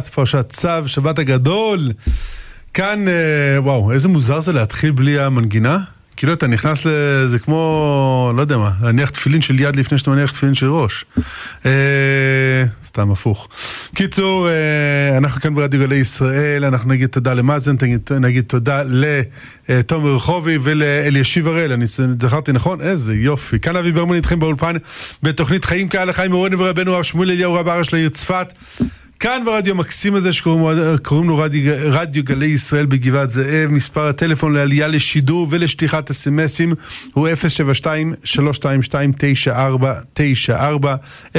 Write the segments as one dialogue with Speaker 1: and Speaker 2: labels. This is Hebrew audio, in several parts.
Speaker 1: פרשת צו, שבת הגדול. כאן, אה, וואו, איזה מוזר זה להתחיל בלי המנגינה. כאילו אתה נכנס לזה כמו, לא יודע מה, להניח תפילין של יד לפני שאתה מניח תפילין של ראש. אה, סתם הפוך. קיצור, אה, אנחנו כאן ברדיו גלי ישראל, אנחנו נגיד תודה למאזן, נגיד, נגיד תודה לתומר רחובי ולאלישיב הראל, אני זכרתי נכון? איזה יופי. כאן אבי ברמן איתכם באולפן בתוכנית חיים כהלכה עם מורנו ורבנו הרב שמואל אליהו רב הראש לעיר צפת. כאן ברדיו המקסים הזה שקוראים לו רדיו, רדיו גלי ישראל בגבעת זאב, מספר הטלפון לעלייה לשידור ולשליחת אסמסים הוא 072-322-9494 072-322-9494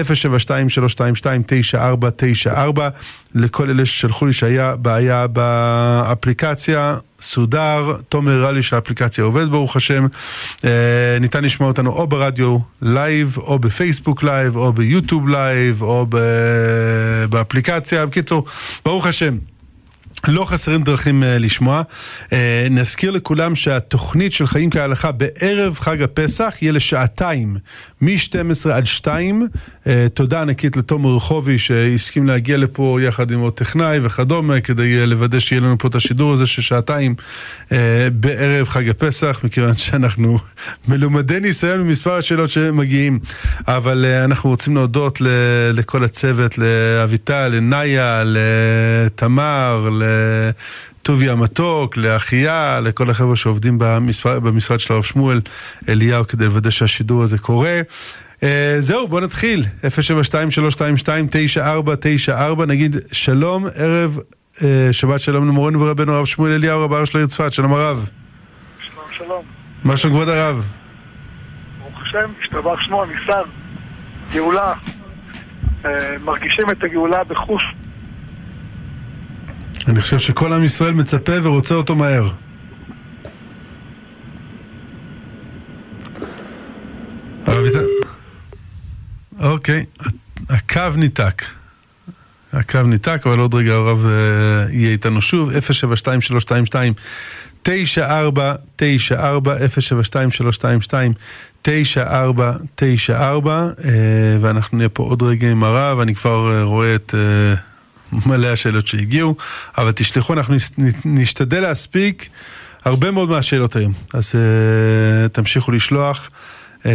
Speaker 1: לכל אלה ששלחו לי שהיה בעיה באפליקציה. סודר, תומר הראה לי שהאפליקציה עובדת ברוך השם, אה, ניתן לשמוע אותנו או ברדיו live, או בפייסבוק live, או ביוטיוב live, או באפליקציה, בקיצור, ברוך השם. לא חסרים דרכים אה, לשמוע. אה, נזכיר לכולם שהתוכנית של חיים כהלכה בערב חג הפסח יהיה לשעתיים, מ-12 עד 2. אה, תודה ענקית לתומר רחובי שהסכים להגיע לפה יחד עם עוד טכנאי וכדומה, כדי לוודא שיהיה לנו פה את השידור הזה של שעתיים בערב חג הפסח, מכיוון שאנחנו מלומדי ניסיון במספר השאלות שמגיעים. אבל אנחנו רוצים להודות לכל הצוות, לאביטל, לנאיה, לתמר, ל... טובי המתוק, לאחיה, לכל החבר'ה שעובדים במשרד, במשרד של הרב שמואל אליהו כדי לוודא שהשידור הזה קורה. Uh, זהו, בוא נתחיל. 072-322-9494, נגיד שלום, ערב uh, שבת שלום למורנו ורבנו הרב שמואל אליהו, רב הראש לעיר צפת, שלום הרב.
Speaker 2: שלום שלום.
Speaker 1: מה שלום כבוד הרב?
Speaker 2: ברוך השם, השתבח שמו, ניסן, גאולה. Uh, מרגישים את הגאולה בחוש.
Speaker 1: אני חושב שכל עם ישראל מצפה ורוצה אותו מהר. אוקיי, הקו ניתק. הקו ניתק, אבל עוד רגע הרב uh, יהיה איתנו שוב, 072 9494 072 9494 ואנחנו נהיה פה עוד רגע עם הרב, אני כבר uh, רואה את... מלא השאלות שהגיעו, אבל תשלחו, אנחנו נשתדל להספיק הרבה מאוד מהשאלות היום. אז uh, תמשיכו לשלוח. Uh,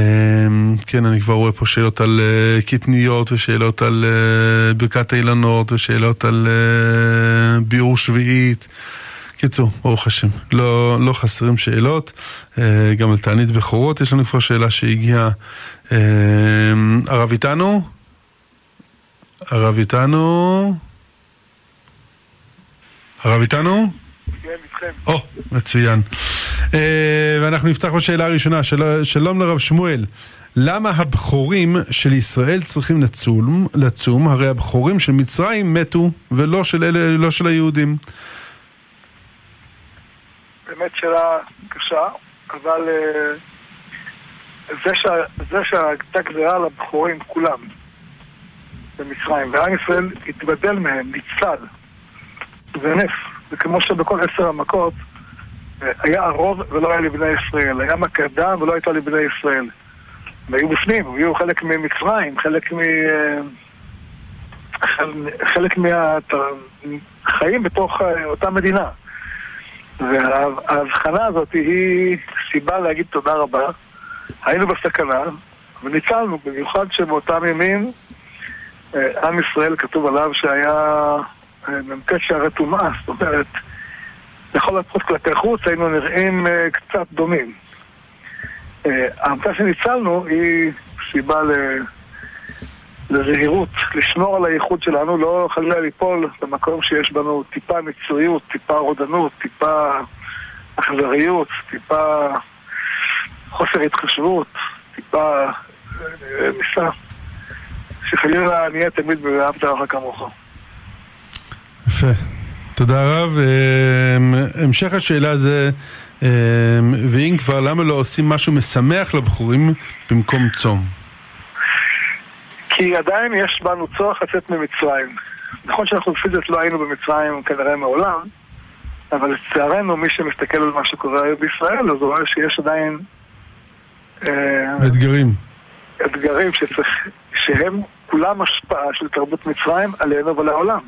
Speaker 1: כן, אני כבר רואה פה שאלות על uh, קטניות, ושאלות על uh, ברכת האילנות, ושאלות על uh, ביאור שביעית. קיצור, ברוך השם, לא, לא חסרים שאלות. Uh, גם על תענית בכורות יש לנו כבר שאלה שהגיעה. Uh, הרב איתנו? הרב איתנו? הרב איתנו?
Speaker 2: כן, איתכם.
Speaker 1: או, מצוין. אה, ואנחנו נפתח בשאלה הראשונה, של... שלום לרב שמואל. למה הבכורים של ישראל צריכים לצום, לצום, הרי הבכורים של מצרים מתו ולא של אלה, לא של היהודים?
Speaker 2: באמת שאלה קשה, אבל uh, זה, שה, זה שהייתה גזירה לבכורים כולם במצרים, ועם ישראל התבדל מהם, ניצל. זה נס. זה כמו שבכל עשר המכות היה הרוב ולא היה לבני ישראל. היה דם ולא הייתה לבני ישראל. והיו בפנים, היו חלק ממצרים, חלק מ... חלק מהחיים בתוך אותה מדינה. וההבחנה הזאת היא סיבה להגיד תודה רבה. היינו בסכנה וניצלנו, במיוחד שבאותם ימים עם ישראל כתוב עליו שהיה מ"ט שערי טומאה, זאת אומרת, לכל הפחות כלפי חוץ היינו נראים uh, קצת דומים. Uh, העמדה שניצלנו היא סיבה ל... לזהירות, לשמור על הייחוד שלנו, לא חלילה ליפול במקום שיש בנו טיפה מצריות, טיפה רודנות, טיפה אכזריות, טיפה חוסר התחשבות, טיפה ניסה. שחלילה נהיה תמיד ב"ואהבת לרעך כמוך".
Speaker 1: יפה. תודה רב. המשך השאלה זה, ואם כבר, למה לא עושים משהו משמח לבחורים במקום צום?
Speaker 2: כי עדיין יש בנו צורך לצאת ממצרים. נכון שאנחנו פיזית לא היינו במצרים כנראה מעולם, אבל לצערנו מי שמסתכל על מה שקורה היום בישראל, אז הוא רואה שיש עדיין...
Speaker 1: אתגרים.
Speaker 2: אתגרים שצריך, שהם כולם השפעה של תרבות מצרים עלינו ולעולם.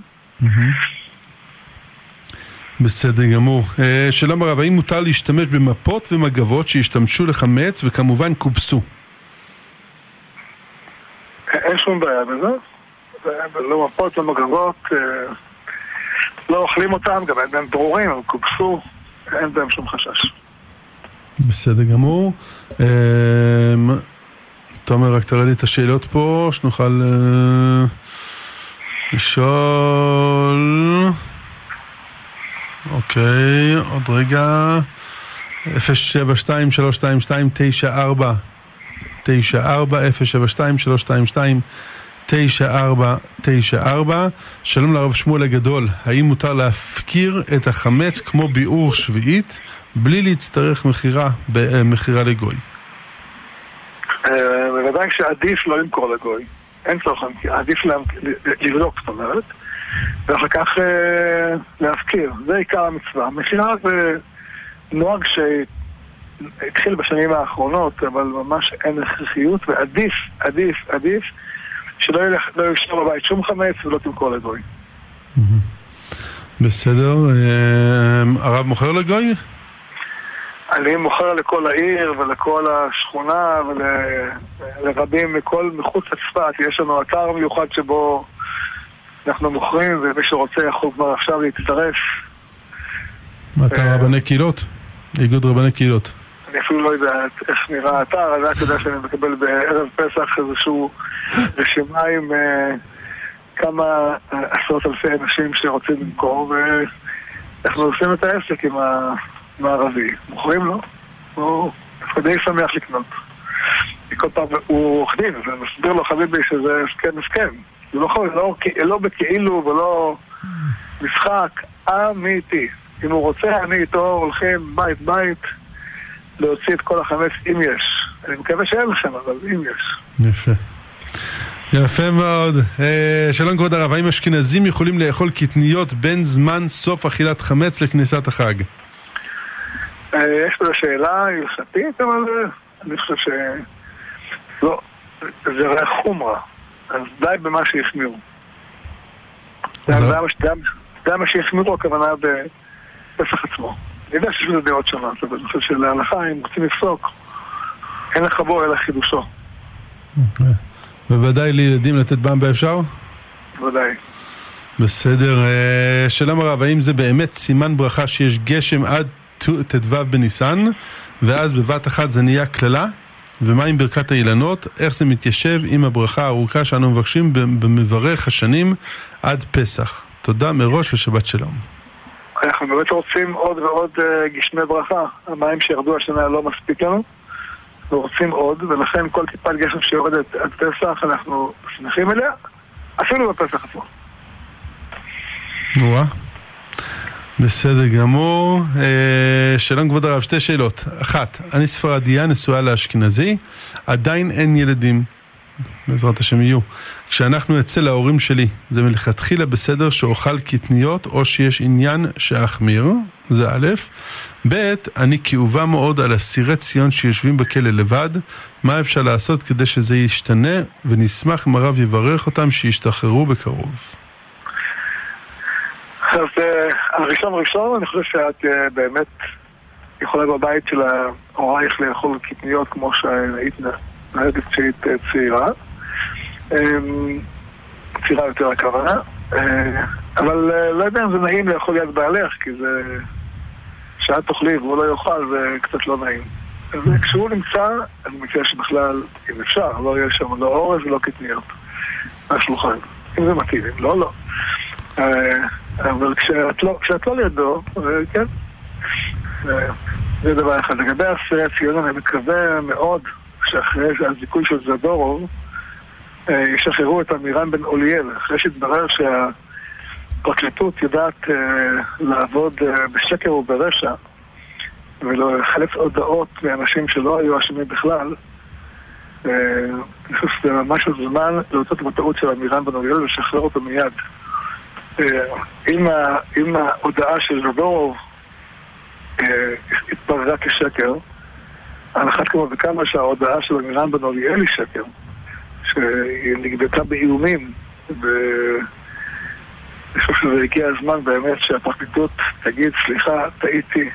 Speaker 1: בסדר גמור. אה, שלום הרב, האם מותר להשתמש במפות ומגבות שהשתמשו לחמץ וכמובן קובסו?
Speaker 2: אין שום בעיה בזה. לא מפות ומגבות, אה, לא אוכלים אותם, גם אין בהם ברורים, הם קובסו, אין בהם שום חשש.
Speaker 1: בסדר גמור. אה, תומר, רק תראה לי את השאלות פה, שנוכל לשאול... אוקיי, עוד רגע. 072-322-9494 072-322-9494 שלום לרב שמואל הגדול, האם מותר להפקיר את החמץ כמו ביעור שביעית בלי להצטרך מכירה במכירה לגוי?
Speaker 2: אה, בוודאי שעדיף לא למכור לגוי, אין צורך, עדיף לבדוק זאת אומרת ואחר כך אה, להפקיר. זה עיקר המצווה. מכירה זה נוהג שהתחיל בשנים האחרונות, אבל ממש אין הכרחיות, ועדיף, עדיף, עדיף, שלא ילך, לא בבית שום חמץ ולא תמכור לגוי.
Speaker 1: בסדר. אה, הרב מוכר לגוי?
Speaker 2: אני מוכר לכל העיר ולכל השכונה ולרבים מכל מחוץ לצפת. יש לנו אתר מיוחד שבו אנחנו מוכרים, ומי שרוצה יכול כבר עכשיו להצטרף.
Speaker 1: אתה אה, רבני קהילות? איגוד רבני קהילות.
Speaker 2: אני אפילו לא יודע איך נראה האתר, אני רק יודע שאני מקבל בערב פסח איזושהי רשימה עם אה, כמה עשרות אלפי אנשים שרוצים למכור, ואנחנו עושים את העסק עם הערבי. מוכרים לו, הוא די שמח לקנות. כל פעם הוא עורך דין, ומסביר לו חביבי שזה הסכם הסכם. זה לא, לא, לא בכאילו ולא משחק אמיתי. אם הוא רוצה, אני איתו הולכים בית בית להוציא את כל החמץ, אם יש. אני מקווה שאין לכם, אבל אם יש.
Speaker 1: יפה. יפה מאוד. אה, שלום כבוד הרב, האם אשכנזים יכולים לאכול קטניות בין זמן סוף אכילת חמץ לכניסת החג?
Speaker 2: אה, יש פה שאלה הלכתית, אבל אה, אני חושב ש... לא, זה ריח חומרה. אז די במה שהחמירו. זה מה שהחמירו הכוונה בפסח עצמו. אני יודע שיש לזה דעות שונות, אבל אני חושב שלהלכה, אם רוצים לפסוק, אין לך בו אלא חידושו.
Speaker 1: בוודאי לילדים לתת במבה אפשר?
Speaker 2: בוודאי.
Speaker 1: בסדר. אה, שלום הרב, האם זה באמת סימן ברכה שיש גשם עד ט"ו בניסן, ואז בבת אחת זה נהיה קללה? ומה עם ברכת האילנות? איך זה מתיישב עם הברכה הארוכה שאנו מבקשים במברך השנים עד פסח. תודה מראש ושבת שלום.
Speaker 2: אנחנו באמת רוצים עוד ועוד uh, גשמי ברכה. המים שירדו השנה לא מספיק לנו. אנחנו רוצים עוד, ולכן כל טיפת גשם שיורדת עד פסח אנחנו שמחים אליה, אפילו בפסח עצמו.
Speaker 1: וואה. בסדר גמור. אה, שלום כבוד הרב, שתי שאלות. אחת, אני ספרדיה, נשואה לאשכנזי, עדיין אין ילדים. בעזרת השם יהיו. כשאנחנו אצל ההורים שלי, זה מלכתחילה בסדר שאוכל קטניות או שיש עניין שאחמיר, זה א', ב', אני כאובה מאוד על אסירי ציון שיושבים בכלא לבד, מה אפשר לעשות כדי שזה ישתנה, ונשמח אם הרב יברך אותם שישתחררו בקרוב.
Speaker 2: אז אה, הראשון ראשון, אני חושב שאת אה, באמת יכולה בבית של הורייך לאכול קטניות כמו שהיית נהגת כשהיית אה, צעירה. אמ, צעירה יותר הכוונה. אבל לא יודע אם זה נעים לאכול יד בעלך, כי זה... שאת תאכלי והוא לא יאכל זה קצת לא נעים. אז כשהוא נמצא, אני מציע שבכלל, אם אפשר, לא יהיה שם לא אורז ולא קטניות מהשולחן. אם זה מתאים, אם לא, לא. אבל כשאת לא, כשאת לא לידו, כן, זה דבר אחד. לגבי אסירי הציון, אני מקווה מאוד שאחרי הזיכוי של זדורוב, אה, ישחררו את עמירן בן אוליאל, אחרי שהתברר שהפרקליטות יודעת אה, לעבוד אה, בשקר וברשע ולחלץ הודעות מאנשים שלא היו אשמים בכלל. אני חושב שזה ממש הזמן להוצאות בטעות של עמירן בן אוליאל ולשחרר אותו מיד. אם, ה, אם ההודעה של זדורוב אה, התבררה כשקר, על אחת כמה וכמה שההודעה של אמירן בן אוליאל היא שקר, שהיא נגדתה באיומים, אני חושב שזה הגיע הזמן באמת שהפרקליטות תגיד, סליחה, טעיתי,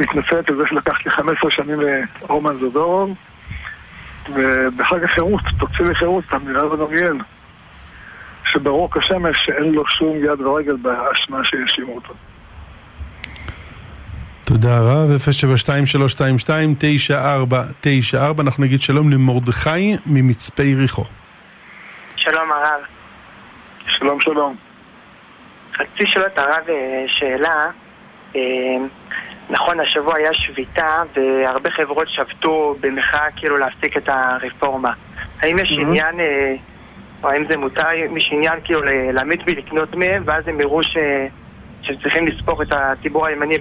Speaker 2: מתנצלת על זה שלקחתי 15 שנים לרומן זודורוב, ובחג החירות, תוציא לחירות את המדינה וגמליאל, שברור כשמש שאין לו שום יד ורגל באשמה שיאשימו אותו.
Speaker 1: תודה רב, 072-322-9494, אנחנו נגיד שלום למרדכי ממצפה יריחו.
Speaker 3: שלום הרב.
Speaker 2: שלום שלום.
Speaker 3: רציתי לשאול את הרב אה, שאלה, אה, נכון השבוע היה שביתה והרבה חברות שבתו במחאה כאילו להפסיק את הרפורמה. האם יש mm-hmm. עניין, אה, או האם זה מותר, עניין כאילו להעמיד בי לקנות מהם ואז הם יראו ש... שצריכים לספור את הציבור הימני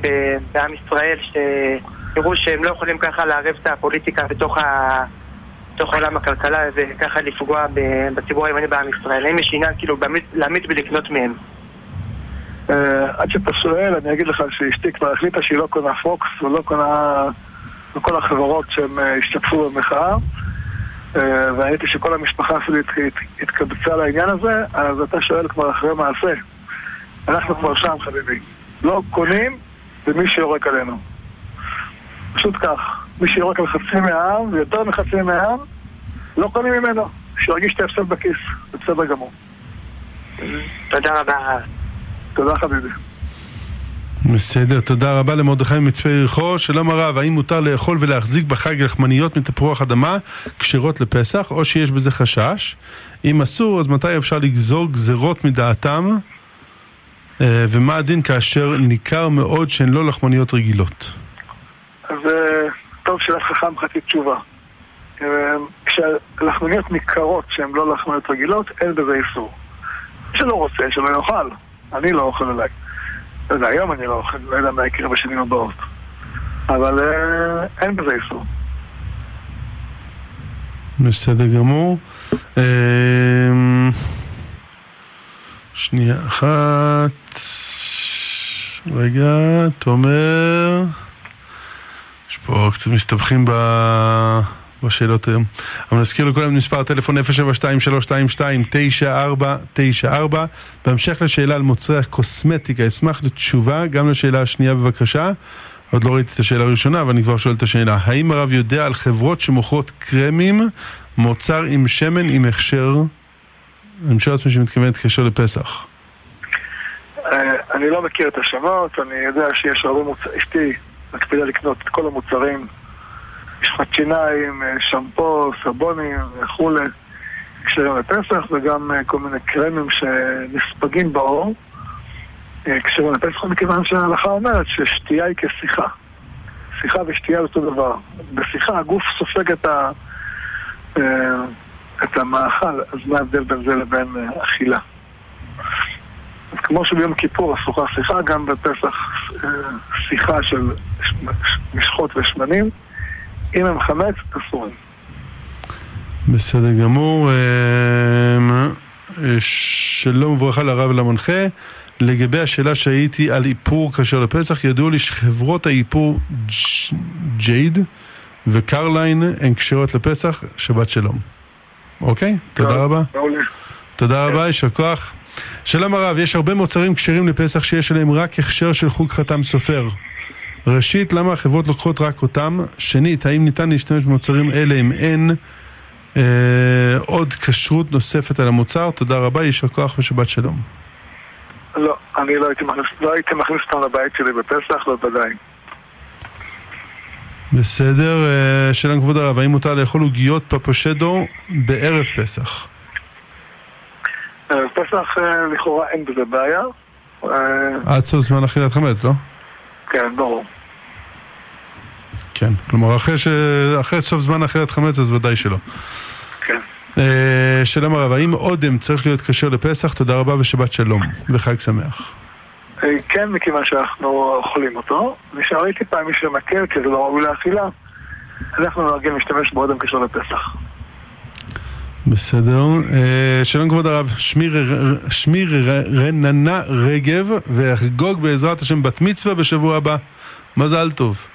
Speaker 3: בעם ישראל, שיראו שהם לא יכולים ככה לערב את הפוליטיקה בתוך, ה... בתוך עולם הכלכלה וככה לפגוע בציבור הימני בעם ישראל. האם יש עניין כאילו להעמיד ולקנות מהם?
Speaker 2: אה, עד שאתה שואל, אני אגיד לך שאשתי כבר החליטה שהיא לא קונה פוקס ולא קונה כל החברות שהן אה, השתתפו במחאה אה, וראיתי שכל המשפחה אפילו התקבצה לעניין הזה, אז אתה שואל כבר אחרי מעשה. אנחנו כבר שם, חביבי. לא קונים במי שיורק עלינו. פשוט כך. מי שיורק על חצי מהעם, ויותר מחצי מהעם, לא קונים ממנו. שירגיש את ההפסד בכיס. זה בסדר גמור.
Speaker 3: תודה רבה.
Speaker 2: תודה חביבי.
Speaker 1: בסדר, תודה רבה למרדכי מצפה יריחו. שלום הרב, האם מותר לאכול ולהחזיק בחג לחמניות מתפוח אדמה כשרות לפסח, או שיש בזה חשש? אם אסור, אז מתי אפשר לגזור גזרות מדעתם? אה, ומה הדין כאשר ניכר מאוד שהן לא לחמניות רגילות?
Speaker 2: אז אה, טוב שאלה חכם חצי תשובה. אה, כשלחמניות ניכרות שהן לא לחמניות רגילות, אין בזה איסור. שלא רוצה, שלא יאכל. אני לא אוכל אולי. לא יודע, היום אני לא אוכל, לא יודע מה יקרה בשנים הבאות. אבל אה, אין בזה איסור.
Speaker 1: בסדר גמור. אה, שנייה אחת. רגע, תומר. יש פה קצת מסתבכים ב... בשאלות היום. אבל נזכיר לכולם מספר הטלפון 072-322-9494 בהמשך לשאלה על מוצרי הקוסמטיקה, אשמח לתשובה גם לשאלה השנייה בבקשה. עוד לא ראיתי את השאלה הראשונה, אבל אני כבר שואל את השאלה. האם הרב יודע על חברות שמוכרות קרמים, מוצר עם שמן עם הכשר? אני משאיר לעצמי שמתכוונת קשר לפסח.
Speaker 2: אה, אני לא מכיר את השמות, אני יודע שיש הרבה מוצרים, אשתי מקפידה לקנות את כל המוצרים משחת שיניים, אה, שמפו, סבונים וכולי, כשרים לפסח, וגם אה, כל מיני קרמים שנספגים באור. אה, כשרים לפסח, מכיוון שההלכה אומרת ששתייה היא כשיחה. שיחה ושתייה זה אותו דבר. בשיחה הגוף סופג את, ה, את המאכל, אז מה ההבדל בין זה לבין אכילה? אז כמו שביום כיפור אסורה שיחה, גם בפסח שיחה של משחות ושמנים. אם הם חמץ, אסורים.
Speaker 1: בסדר גמור. אמ, שלום וברכה לרב ולמנחה. לגבי השאלה שהייתי על איפור כשר לפסח, ידוע לי שחברות האיפור ג'ייד וקרליין הן כשרות לפסח, שבת שלום. אוקיי? תודה רבה. תודה רבה, יישר כוח. שלום הרב, יש הרבה מוצרים כשרים לפסח שיש עליהם רק הכשר של חוג חתם סופר. ראשית, למה החברות לוקחות רק אותם? שנית, האם ניתן להשתמש במוצרים אלה אם אין אה, עוד כשרות נוספת על המוצר? תודה רבה, יישר כוח ושבת שלום.
Speaker 2: לא, אני לא הייתי מכניס, לא הייתי מכניס אותם לבית שלי בפסח, לא ודאי.
Speaker 1: בסדר, אה, שלום כבוד הרב, האם מותר לאכול עוגיות פפושדו בערב פסח?
Speaker 2: ערב פסח אה, לכאורה אין בזה בעיה.
Speaker 1: עד סוף זמן אכילת חמץ, לא?
Speaker 2: כן, ברור.
Speaker 1: כן, כלומר אחרי, ש... אחרי סוף זמן אכילת חמץ אז ודאי שלא.
Speaker 2: כן.
Speaker 1: אה, שלום הרב, האם אודם צריך להיות כשר לפסח? תודה רבה ושבת שלום, וחג שמח.
Speaker 2: אה, כן, מכיוון שאנחנו אוכלים אותו. ושראיתי פעם מישהו מקל, כי זה לא ראוי לאכילה, אנחנו נוהגים להשתמש באודם כשר לפסח.
Speaker 1: בסדר. אה, שלום כבוד הרב, שמי רננה רגב, ואחגוג בעזרת השם בת מצווה בשבוע הבא. מזל טוב.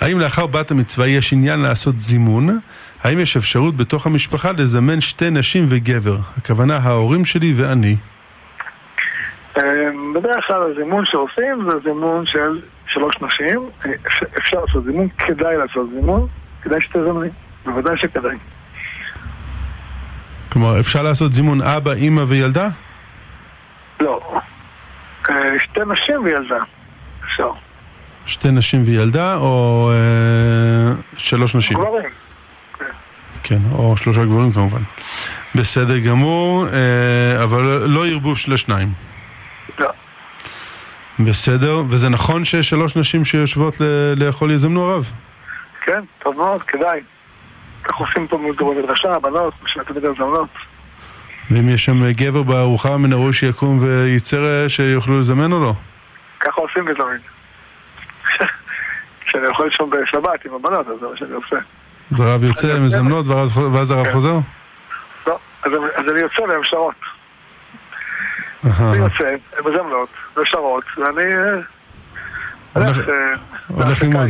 Speaker 1: האם לאחר בת המצווה יש עניין לעשות זימון? האם יש אפשרות בתוך המשפחה לזמן שתי נשים וגבר? הכוונה ההורים שלי ואני.
Speaker 2: אמ, בדרך כלל הזימון שעושים זה זימון של שלוש נשים. אפשר לעשות זימון, כדאי לעשות זימון, כדאי שתזמני, בוודאי שכדאי.
Speaker 1: כלומר, אפשר לעשות זימון אבא, אימא וילדה?
Speaker 2: לא. אה, שתי נשים וילדה. אפשר.
Speaker 1: שתי נשים וילדה, או אה, שלוש נשים?
Speaker 2: גברים.
Speaker 1: כן, או שלושה גברים כמובן. בסדר גמור, אה, אבל לא ערבוב של השניים.
Speaker 2: לא.
Speaker 1: בסדר, וזה נכון שיש שלוש נשים שיושבות ל- לאכול יזמנו הרב?
Speaker 2: כן, טוב מאוד, כדאי. כך עושים פה במדרשה, בנות, בשביל תמיד הזמנות.
Speaker 1: ואם יש שם גבר בארוחה, מן הראוי שיקום וייצר אה, שיוכלו לזמן או לא?
Speaker 2: ככה עושים בתמיד. כשאני אוכל שם בשבת עם הבנות, אז זה מה שאני עושה.
Speaker 1: אז הרב יוצא, מזמנות, ואז- הרב
Speaker 2: כן.
Speaker 1: חוזר?
Speaker 2: לא, אז אני יוצא והן שרות. אני יוצא, הן מזמנות, ושרות, ואני... אה,
Speaker 1: הולך-
Speaker 2: אה.
Speaker 1: ללמוד.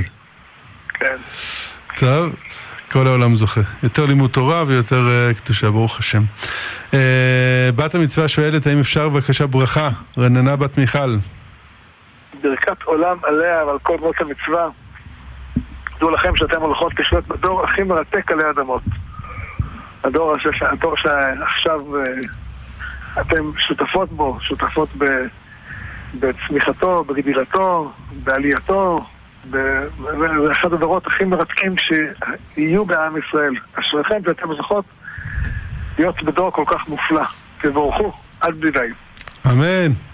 Speaker 2: כן.
Speaker 1: טוב, כל העולם זוכה. יותר לימוד תורה ויותר אה, קדושה, ברוך השם. אה, בת המצווה שואלת האם אפשר בבקשה ברכה, רננה בת מיכל.
Speaker 2: ברכת עולם עליה ועל כל בנות המצווה. דעו לכם שאתם הולכות לחיות בדור הכי מרתק עלי אדמות. הדור, הזה, הדור שעכשיו אה, אתם שותפות בו, שותפות ב, בצמיחתו, בגדילתו, בעלייתו. זה אחד הדורות הכי מרתקים שיהיו בעם ישראל. אשריכם שאתם זוכות להיות בדור כל כך מופלא. תבורכו, עד בלי די.
Speaker 1: אמן.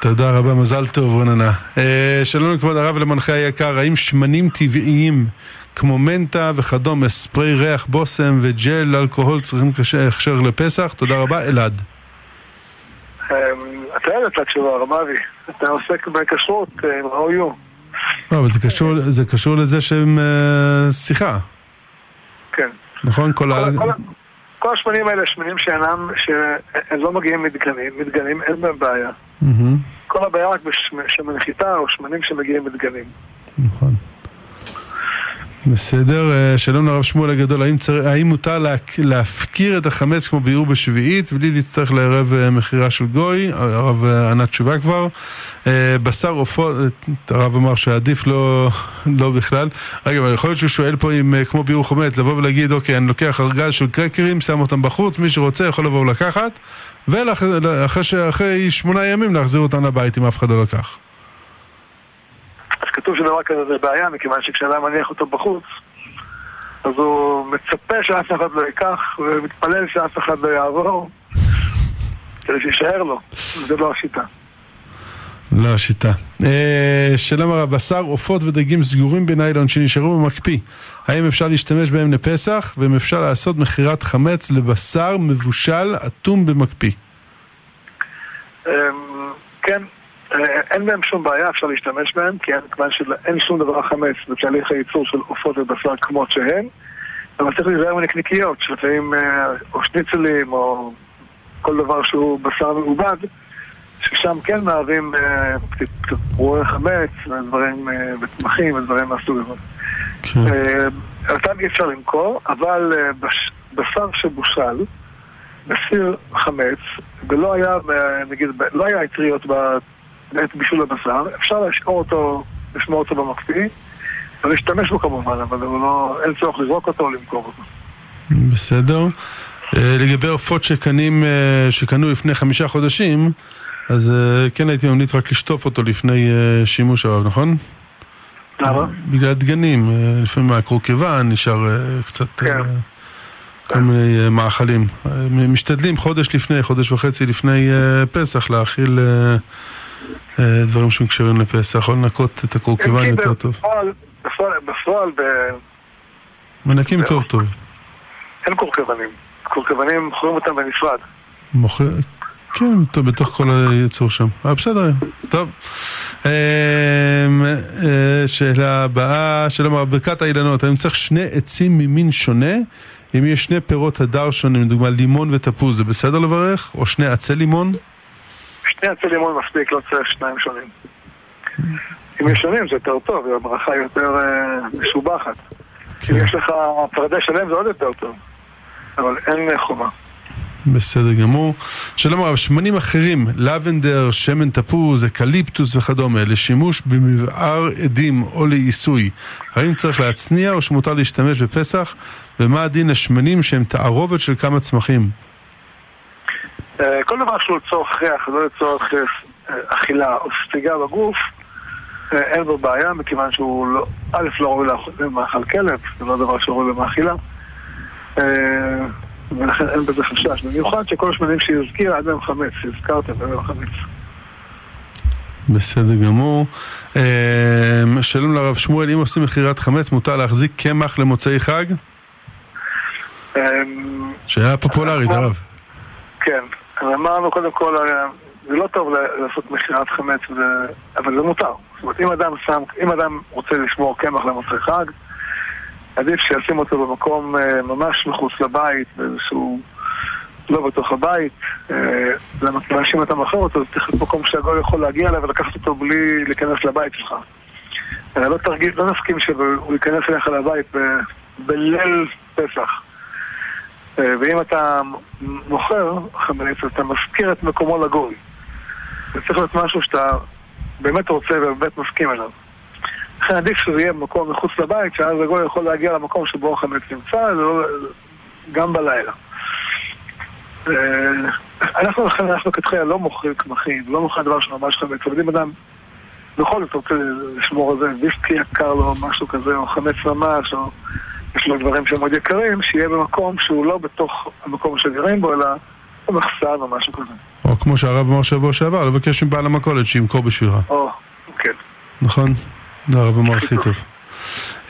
Speaker 1: תודה רבה, מזל טוב רננה. אה, שלום לכבוד הרב ולמנחה היקר, האם שמנים טבעיים כמו מנטה וכדומה, ספרי ריח בושם וג'ל אלכוהול צריכים הכשר לפסח? תודה רבה, אלעד.
Speaker 2: אמ, אתה יודע את התשובה, הרב אבי. אתה עוסק בכשרות אה, עם ה-OU.
Speaker 1: לא, אבל זה קשור, זה קשור לזה שהם אה, שיחה,
Speaker 2: כן.
Speaker 1: נכון? כל ה...
Speaker 2: כל- כל- כל השמנים האלה שמנים שאינם, שהם לא מגיעים מדגנים, מדגנים אין בהם בעיה.
Speaker 1: מהמם,
Speaker 2: כל הבעיה רק בשמן חיטה או שמנים שמגיעים מדגנים.
Speaker 1: נכון. בסדר, אה, שלום לרב שמואל הגדול, האם, צר... האם מותר לה... להפקיר את החמץ כמו ביעור בשביעית בלי להצטרך לערב אה, מכירה של גוי? הרב אה, ענה תשובה כבר. בשר עופות, הרב אמר שעדיף לא, לא בכלל. רגע, אבל יכול להיות שהוא שואל פה אם כמו ביעור חמץ, לבוא ולהגיד, אוקיי, אני לוקח ארגז של קרקרים, שם אותם בחוץ, מי שרוצה יכול לבוא ולקחת, ואחרי שמונה ימים להחזיר אותם לבית אם אף אחד לא לקח.
Speaker 2: אז כתוב שדבר כזה זה בעיה, מכיוון שכשאדם מניח אותו בחוץ, אז הוא מצפה שאף אחד לא ייקח, ומתפלל שאף אחד לא יעבור, כדי שיישאר לו. זה לא השיטה.
Speaker 1: לא השיטה. אה, שלום הרב, בשר, עופות ודגים סגורים בניילון שנשארו במקפיא. האם אפשר להשתמש בהם לפסח? ואם אפשר לעשות מכירת חמץ לבשר מבושל אטום במקפיא?
Speaker 2: אמ, כן, אה, אין בהם שום בעיה, אפשר להשתמש בהם, כי כיוון שאין שום דבר חמץ בתהליך הייצור של עופות ובשר כמות שהן, אבל צריך להיזהר מנקניקיות, שלפעמים אה, או שניצלים או כל דבר שהוא בשר מעובד, ששם כן מהווים אה, פרועי חמץ, ודברים, אה, וצמחים ודברים מהסוג הזה.
Speaker 1: כן.
Speaker 2: אה, אותם אי אפשר למכור, אבל אה, בש- בשר שבושל, בסיר חמץ, ולא היה, אה, נגיד, לא היה אטריות בעת בישול הבשר, אפשר להשאיר אותו, לשמור אותו במקפיא, ולהשתמש בו כמובן, אבל לא, אין צורך לזרוק אותו או למכור אותו.
Speaker 1: בסדר. אה, לגבי עופות שקנים, אה, שקנו לפני חמישה חודשים, אז אה, כן הייתי ממליץ רק לשטוף אותו לפני אה, שימוש הרב, נכון?
Speaker 2: למה?
Speaker 1: בגלל הדגנים, אה, לפעמים מהקורקבן נשאר קצת
Speaker 2: כן.
Speaker 1: כל מיני מאכלים. משתדלים חודש לפני, חודש וחצי לפני פסח להאכיל דברים שמקשרים לפסח, או לנקות את הקורקבן
Speaker 2: אם כי
Speaker 1: יותר טוב.
Speaker 2: בפועל, ב-
Speaker 1: מנקים. טוב טוב.
Speaker 2: אין קורקבנים. קורקבנים מוכרים אותם בנפרד.
Speaker 1: כן, טוב, בתוך כל היצור שם. אבל בסדר, טוב. אמ, אה, שאלה הבאה, שלום הרב, ברכת האילנות, האם צריך שני עצים ממין שונה? אם יש שני פירות הדר שונים, לדוגמה לימון ותפוז, זה בסדר לברך? או שני עצי לימון?
Speaker 2: שני עצי לימון מספיק, לא צריך שניים שונים. אם יש שונים זה יותר טוב, הברכה יותר אה, משובחת. אם
Speaker 1: כן,
Speaker 2: יש לך פרדס שלם זה עוד יותר טוב. אבל אין אה, חובה.
Speaker 1: בסדר גמור. שלום הרב, שמנים אחרים, לבנדר, שמן תפוז, אקליפטוס וכדומה, לשימוש במבער אדים או לעיסוי, האם צריך להצניע או שמותר להשתמש בפסח? ומה הדין לשמנים שהם תערובת של כמה צמחים?
Speaker 2: אה, כל דבר שהוא לצורך ריח, לא לצורך אה, אכילה או ספיגה בגוף, אה, אין בו בעיה, מכיוון שהוא לא, א', לא ראוי למאכל כלב, זה לא דבר שראוי למאכילה. ולכן אין בזה חשש. במיוחד שכל השמנים שהזכיר עד היום חמץ, הזכרתם עד היום חמץ.
Speaker 1: בסדר גמור. שלום לרב שמואל, אם עושים מכירת חמץ, מותר להחזיק קמח למוצאי חג? שאלה פופולרית, הרב.
Speaker 2: כן, אמרנו קודם כל, זה לא טוב לעשות מכירת חמץ, אבל זה מותר. זאת אומרת, אם אדם, שם, אם אדם רוצה לשמור קמח למוצאי חג, עדיף שישים אותו במקום אה, ממש מחוץ לבית, באיזשהו... לא בתוך הבית, אה, לאנשים אתה מוכר אותו, צריך להיות מקום שהגוי יכול להגיע אליו ולקחת אותו בלי להיכנס לבית שלך. אה, לא תרגיל, לא נסכים שהוא ייכנס אליך לבית בליל פסח. ואם אתה מוכר חמץ, אתה מזכיר את מקומו לגוי. זה צריך להיות משהו שאתה באמת רוצה ובאמת מסכים אליו. לכן עדיף שזה יהיה במקום מחוץ לבית, שאז הגוי יכול להגיע למקום שבו החמץ נמצא, לא, גם בלילה. אה, אנחנו לכן, אנחנו כתחילה לא מוכרים קמחים, לא מוכרים דבר שממש חמץ, אבל אם אדם בכל זאת רוצה לשמור על זה, ויסקי יקר לו, משהו כזה, או חמץ ממש, או יש לו דברים שהם מאוד יקרים, שיהיה במקום שהוא לא בתוך המקום שגרים בו, אלא במחסן או משהו כזה.
Speaker 1: או כמו שהרב אמר שבוע שעבר, לבקש מבעל המכולת שימכור בשבילך.
Speaker 2: או, כן.
Speaker 1: נכון? זה הרב אמר הכי טוב.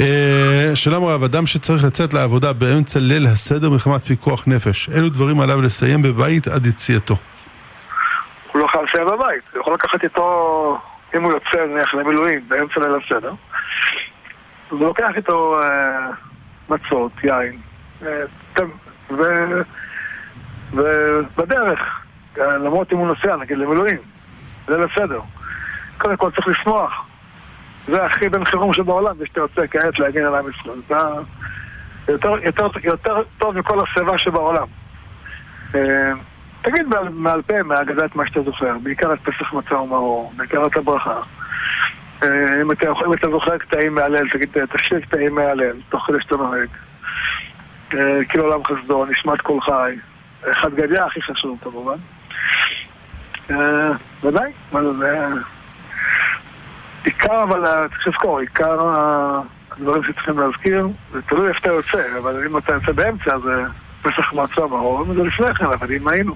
Speaker 1: אה, שלום רב, אדם שצריך לצאת לעבודה באמצע ליל הסדר מחמת פיקוח נפש, אילו דברים עליו לסיים בבית עד יציאתו?
Speaker 2: הוא לא חייב לסיים בבית, הוא יכול לקחת איתו, אם הוא יוצא נניח למילואים באמצע ליל הסדר, הוא לוקח איתו אה, מצות, יין, אה, ובדרך, למרות אם הוא נוסע, נגיד למילואים, ליל הסדר, קודם כל צריך לשמוח. זה הכי בין חירום שבעולם, זה שאתה יוצא כעת להגן על עם ישראל. זה יותר, יותר, יותר טוב מכל השיבה שבעולם. אה, תגיד מעל פה, מהאגדה את מה שאתה זוכר, בעיקר את פסח מצה ומרור, בעיקר את הברכה. אה, אם אתה, אם אתה זוכר קטעים מהלל, תגיד, תשאיר קטעים מהלל, תוך כדי שאתה נוהג. אה, כאילו עולם חסדו, נשמת כל חי. אחד גדיה הכי חשוב כמובן. ודאי, מה זה... עיקר, אבל צריך לזכור, עיקר הדברים שצריכים להזכיר, זה תלוי איפה אתה יוצא, אבל אם אתה יוצא באמצע, זה פסח מעצה ברור, זה לפני כן, אבל אם היינו.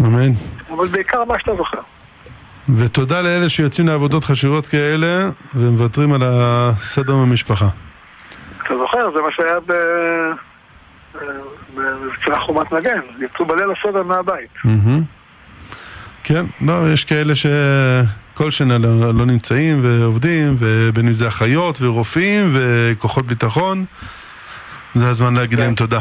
Speaker 1: אמן.
Speaker 2: אבל בעיקר מה שאתה זוכר.
Speaker 1: ותודה לאלה שיוצאים לעבודות חשובות כאלה ומוותרים על הסדר במשפחה.
Speaker 2: אתה זוכר, זה מה שהיה ב... במבצע חומת מגן, יצאו בליל הסדר מהבית.
Speaker 1: כן, לא, יש כאלה ש... כל שנה לא, לא נמצאים ועובדים, ובין אם זה אחיות ורופאים וכוחות ביטחון, זה הזמן להגיד כן. להם תודה.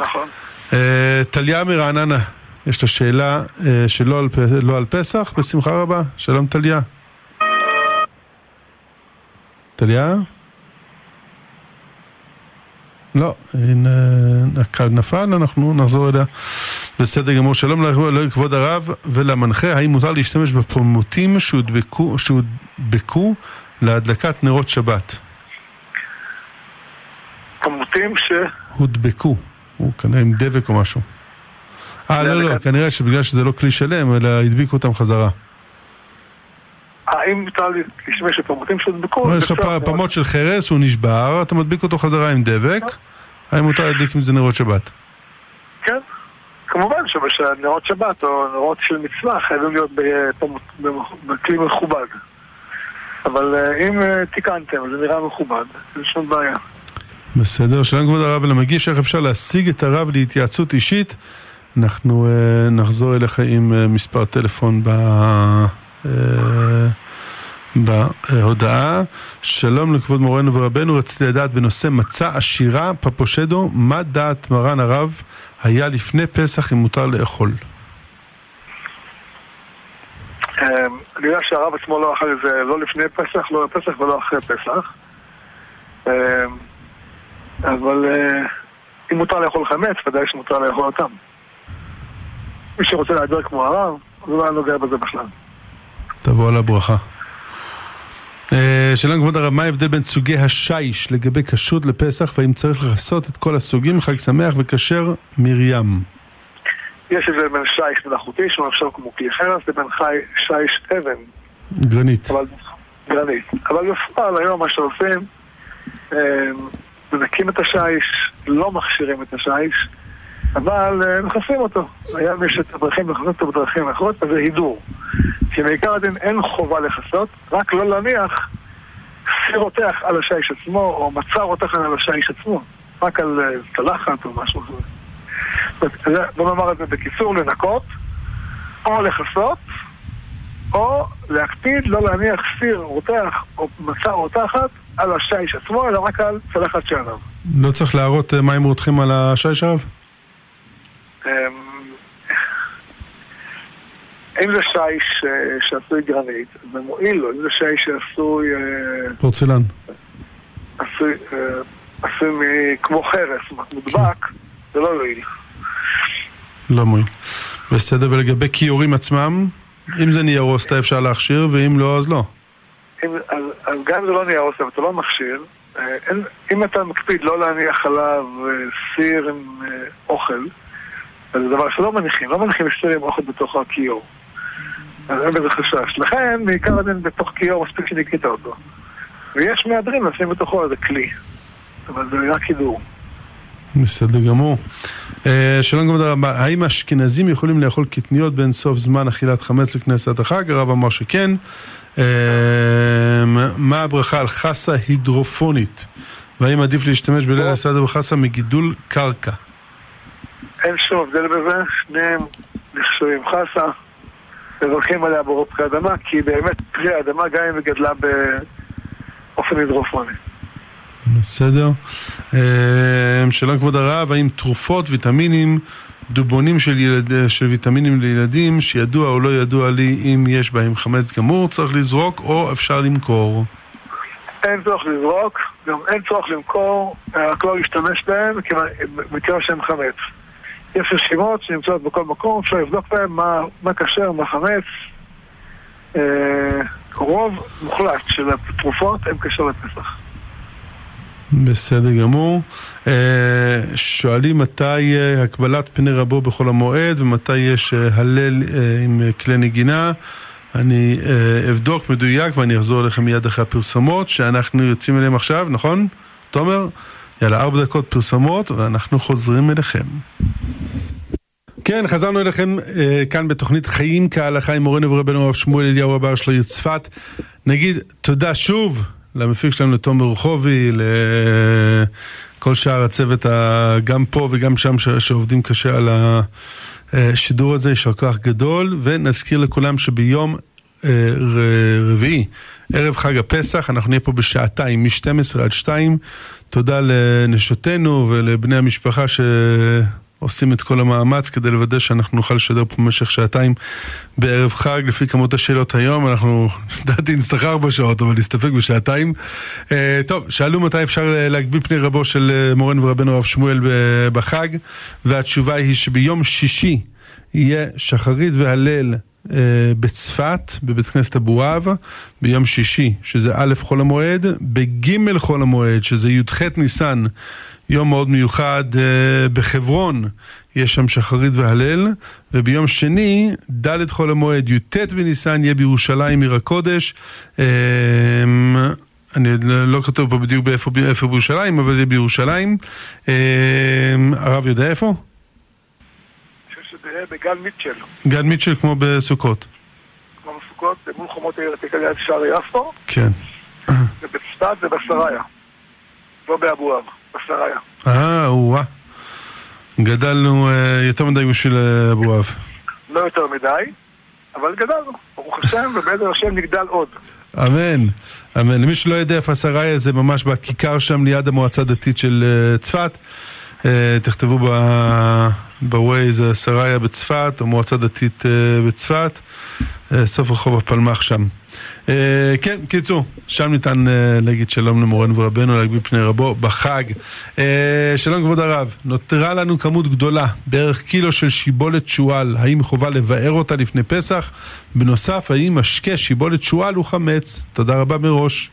Speaker 2: נכון.
Speaker 1: אה, טליה מרעננה, יש לה שאלה אה, שלא על, לא על פסח, בשמחה רבה. שלום טליה. טליה? לא, הקו נפל, אנחנו נחזור אליה. בסדר גמור, שלום לכבוד הרב ולמנחה, האם מותר להשתמש בפומוטים שהודבקו, שהודבקו להדלקת נרות שבת?
Speaker 2: פומוטים ש...
Speaker 1: הודבקו, הוא כנראה עם דבק או משהו. אה, לא, לא, כנראה שבגלל שזה לא כלי שלם, אלא הדביקו אותם חזרה.
Speaker 2: האם מותר להשתמש בפומוטים שהודבקו?
Speaker 1: יש לך פמות של חרס, הוא נשבר, אתה מדביק אותו חזרה עם דבק, האם מותר להדליק עם זה נרות שבת?
Speaker 2: כן. כמובן שנרות שבת או נרות של מצווה חייבים להיות בכלי מכובד. אבל אה, אם אה, תיקנתם, זה נראה מכובד, אין שום בעיה.
Speaker 1: בסדר, שלום כבוד הרב ולמגיש, איך אפשר להשיג את הרב להתייעצות אישית? אנחנו uh, נחזור אליך עם מספר טלפון ב... Uh, בהודעה. שלום לכבוד מורנו ורבנו, רציתי לדעת בנושא מצה עשירה, פפושדו, מה דעת מרן הרב היה לפני פסח אם מותר לאכול?
Speaker 2: אמ, אני יודע שהרב עצמו לא אכל את זה לא לפני פסח, לא לפסח ולא אחרי פסח. אמ, אבל אה, אם מותר לאכול חמץ, ודאי שמותר לאכול אותם. מי שרוצה להדר כמו הרב, הוא לא נוגע בזה בכלל.
Speaker 1: תבוא על הברכה. אה, שלום כבוד הרב, מה ההבדל בין סוגי השיש לגבי כשרות לפסח והאם צריך לכסות את כל הסוגים, חג שמח וכשר מרים?
Speaker 2: יש הבדל בין שיש מלאכותי, נחשב כמו כלי חרס, לבין שיש אבן.
Speaker 1: גרנית.
Speaker 2: אבל, גרנית. אבל בפועל היום מה שעושים, אה, מנקים את השיש, לא מכשירים את השיש, אבל אה, מכסים אותו. היום יש את הדרכים לכסות אותו בדרכים אחרות, אז זה הידור. כי בעיקר הדין אין חובה לכסות, רק לא להניח סיר רותח על השיש עצמו, או מצע רותח על השיש עצמו, רק על אה, צלחת או משהו כזה. בוא נאמר את זה בקיצור, לנקות, או לכסות, או להקפיד לא להניח סיר רותח או מצע רותחת על השיש עצמו, אלא רק על צלחת שעליו.
Speaker 1: לא צריך להראות אה, מים רותחים על השיש הרב?
Speaker 2: אם זה שיש אה, שעשוי גרנית, זה מועיל לו, אם זה שיש שעשוי... אה,
Speaker 1: פורצלן.
Speaker 2: עשוי, עשוי כמו חרס, מודבק, זה לא יועיל.
Speaker 1: לא מועיל. בסדר, ולגבי כיורים עצמם, אם זה נייר אוסטה אפשר להכשיר, ואם לא, אז לא.
Speaker 2: אם, אז, אז גם אם זה לא נייר אוסטה ואתה לא מכשיר, אין, אם אתה מקפיד לא להניח עליו סיר עם אוכל, אז זה דבר שלא מניחים, לא מניחים סיר עם אוכל בתוך הכיור. אז אין בזה חשש. לכן, בעיקר הדין בתוך כיור מספיק שניקית אותו. ויש מהדרים לשים בתוכו איזה כלי. אבל זה רק קידור.
Speaker 1: בסדר גמור. שלום כבוד הרב, האם האשכנזים יכולים לאכול קטניות בין סוף זמן אכילת חמץ לכנסת החג? הרב אמר שכן. מה הברכה על חסה הידרופונית? והאם עדיף להשתמש בליל הסדר בחסה מגידול קרקע?
Speaker 2: אין שום הבדל בזה, שניהם נחשבים חסה, מברכים עליה ברוב פרי אדמה, כי באמת פרי האדמה גם אם היא גדלה באופן הידרופוני.
Speaker 1: בסדר. שלום כבוד הרב, האם תרופות, ויטמינים, דובונים של, ילד, של ויטמינים לילדים, שידוע או לא ידוע לי אם יש בהם חמץ גמור, צריך לזרוק או אפשר למכור?
Speaker 2: אין צורך לזרוק, גם אין צורך למכור, רק לא להשתמש בהם, מכיוון שהם חמץ. יש רשימות שנמצאות בכל מקום, אפשר לבדוק בהם מה, כשר, מה חמץ. אה, רוב מוחלט של התרופות הם כשר לפסח.
Speaker 1: בסדר גמור. אה, שואלים מתי הקבלת פני רבו בחול המועד ומתי יש הלל עם כלי נגינה. אני אבדוק מדויק ואני אחזור אליכם מיד אחרי הפרסומות שאנחנו יוצאים אליהם עכשיו, נכון? תומר? יאללה, ארבע דקות פרסומות ואנחנו חוזרים אליכם. כן, חזרנו אליכם אה, כאן בתוכנית חיים כהלכה עם מורנו ורבנו הרב שמואל אליהו הבר של העיר צפת. נגיד תודה שוב למפיק שלנו לתומר רחובי, לכל שאר הצוות, גם פה וגם שם שעובדים קשה על השידור הזה, יישר כוח גדול, ונזכיר לכולם שביום רביעי, ערב חג הפסח, אנחנו נהיה פה בשעתיים, מ-12 עד 2. תודה לנשותינו ולבני המשפחה ש... עושים את כל המאמץ כדי לוודא שאנחנו נוכל לשדר פה במשך שעתיים בערב חג, לפי כמות השאלות היום, אנחנו, לדעתי נצטרך ארבע שעות, אבל נסתפק בשעתיים. Uh, טוב, שאלו מתי אפשר להגביל פני רבו של מורנו ורבנו הרב שמואל בחג, והתשובה היא שביום שישי יהיה שחרית והלל בצפת, בבית כנסת אבואב, ביום שישי, שזה א' חול המועד, בג' חול המועד, שזה י"ח ניסן. יום מאוד מיוחד uh, בחברון, יש שם שחרית והלל, וביום שני, ד' חול המועד, י"ט בניסן, יהיה בירושלים עיר הקודש. Uh, אני לא כתוב פה בדיוק באיפה, באיפה בירושלים, אבל זה בירושלים. הרב יודע איפה?
Speaker 2: יהיה בגן מיטשל.
Speaker 1: גן מיטשל כמו בסוכות.
Speaker 2: כמו בסוכות, מול חומות העיר העתיקה ליד שער יפו.
Speaker 1: כן.
Speaker 2: ובצפת זה בשריה, לא באבואב. בשריה.
Speaker 1: אה, או-אה. גדלנו יותר מדי בשביל אבואב.
Speaker 2: לא יותר מדי, אבל גדלנו. ברוך השם, ובעזר השם נגדל עוד.
Speaker 1: אמן, אמן. למי שלא יודע איפה השריה זה ממש בכיכר שם ליד המועצה הדתית של צפת. תכתבו בווייז השריה בצפת, המועצה הדתית בצפת. אה, סוף רחוב הפלמ"ח שם. אה, כן, קיצור, שם ניתן אה, להגיד שלום למורנו ורבנו, להגביל פני רבו בחג. שלום כבוד הרב, נותרה לנו כמות גדולה, בערך קילו של שיבולת שועל, האם חובה לבאר אותה לפני פסח? בנוסף, האם משקה שיבולת שועל הוא חמץ? תודה רבה מראש.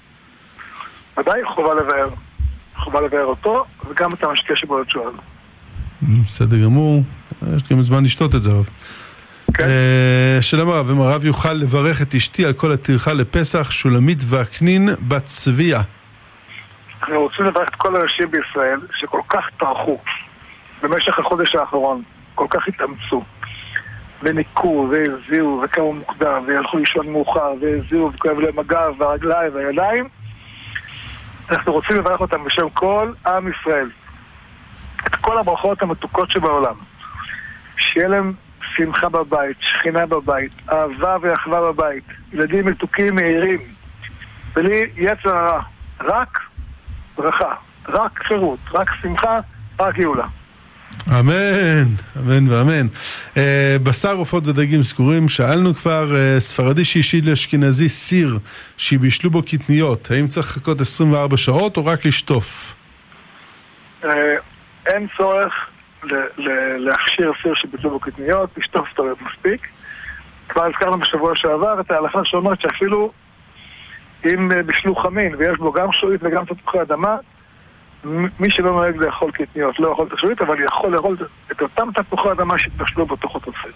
Speaker 2: ודאי חובה לבאר. חובה לבאר אותו, וגם את המשקה שיבולת שועל.
Speaker 1: בסדר גמור, יש גם זמן לשתות את זה רב. כן. אה, שלום הרב, אם הרב יוכל לברך את אשתי על כל הטרחה לפסח, שולמית וקנין בת צביה.
Speaker 2: אני רוצה לברך את כל האנשים בישראל שכל כך טרחו במשך החודש האחרון, כל כך התאמצו, וניקו, והזיעו, וקמו מוקדם, והלכו לישון מאוחר, והזיעו, וכואב להם הגב, והרגליים, והידיים. אנחנו רוצים לברך אותם בשם כל עם ישראל. את כל הברכות המתוקות שבעולם. שיהיה להם שמחה בבית, שכינה בבית, אהבה ואחווה בבית, ילדים מתוקים מהירים, בלי יצר הרע, רק ברכה, רק חירות, רק שמחה, רק גאולה.
Speaker 1: אמן, אמן ואמן. אה, בשר עופות ודגים סגורים, שאלנו כבר, אה, ספרדי שהשאיל לאשכנזי סיר שבישלו בו קטניות, האם צריך לחכות 24 שעות או רק לשטוף?
Speaker 2: אה, אין צורך להכשיר סיר שביטלו בו קטניות, לשטוף אותו מספיק. כבר הזכרנו בשבוע שעבר את ההלכה שאומרת שאפילו אם אה, בישלו חמין ויש בו גם שועית וגם תפוחי אדמה, מי שלא נוהג לאכול קטניות לא יכול את השועית, אבל יכול לאכול את אותם תפוחי אדמה שהתבשלו בתוך אותו סיר.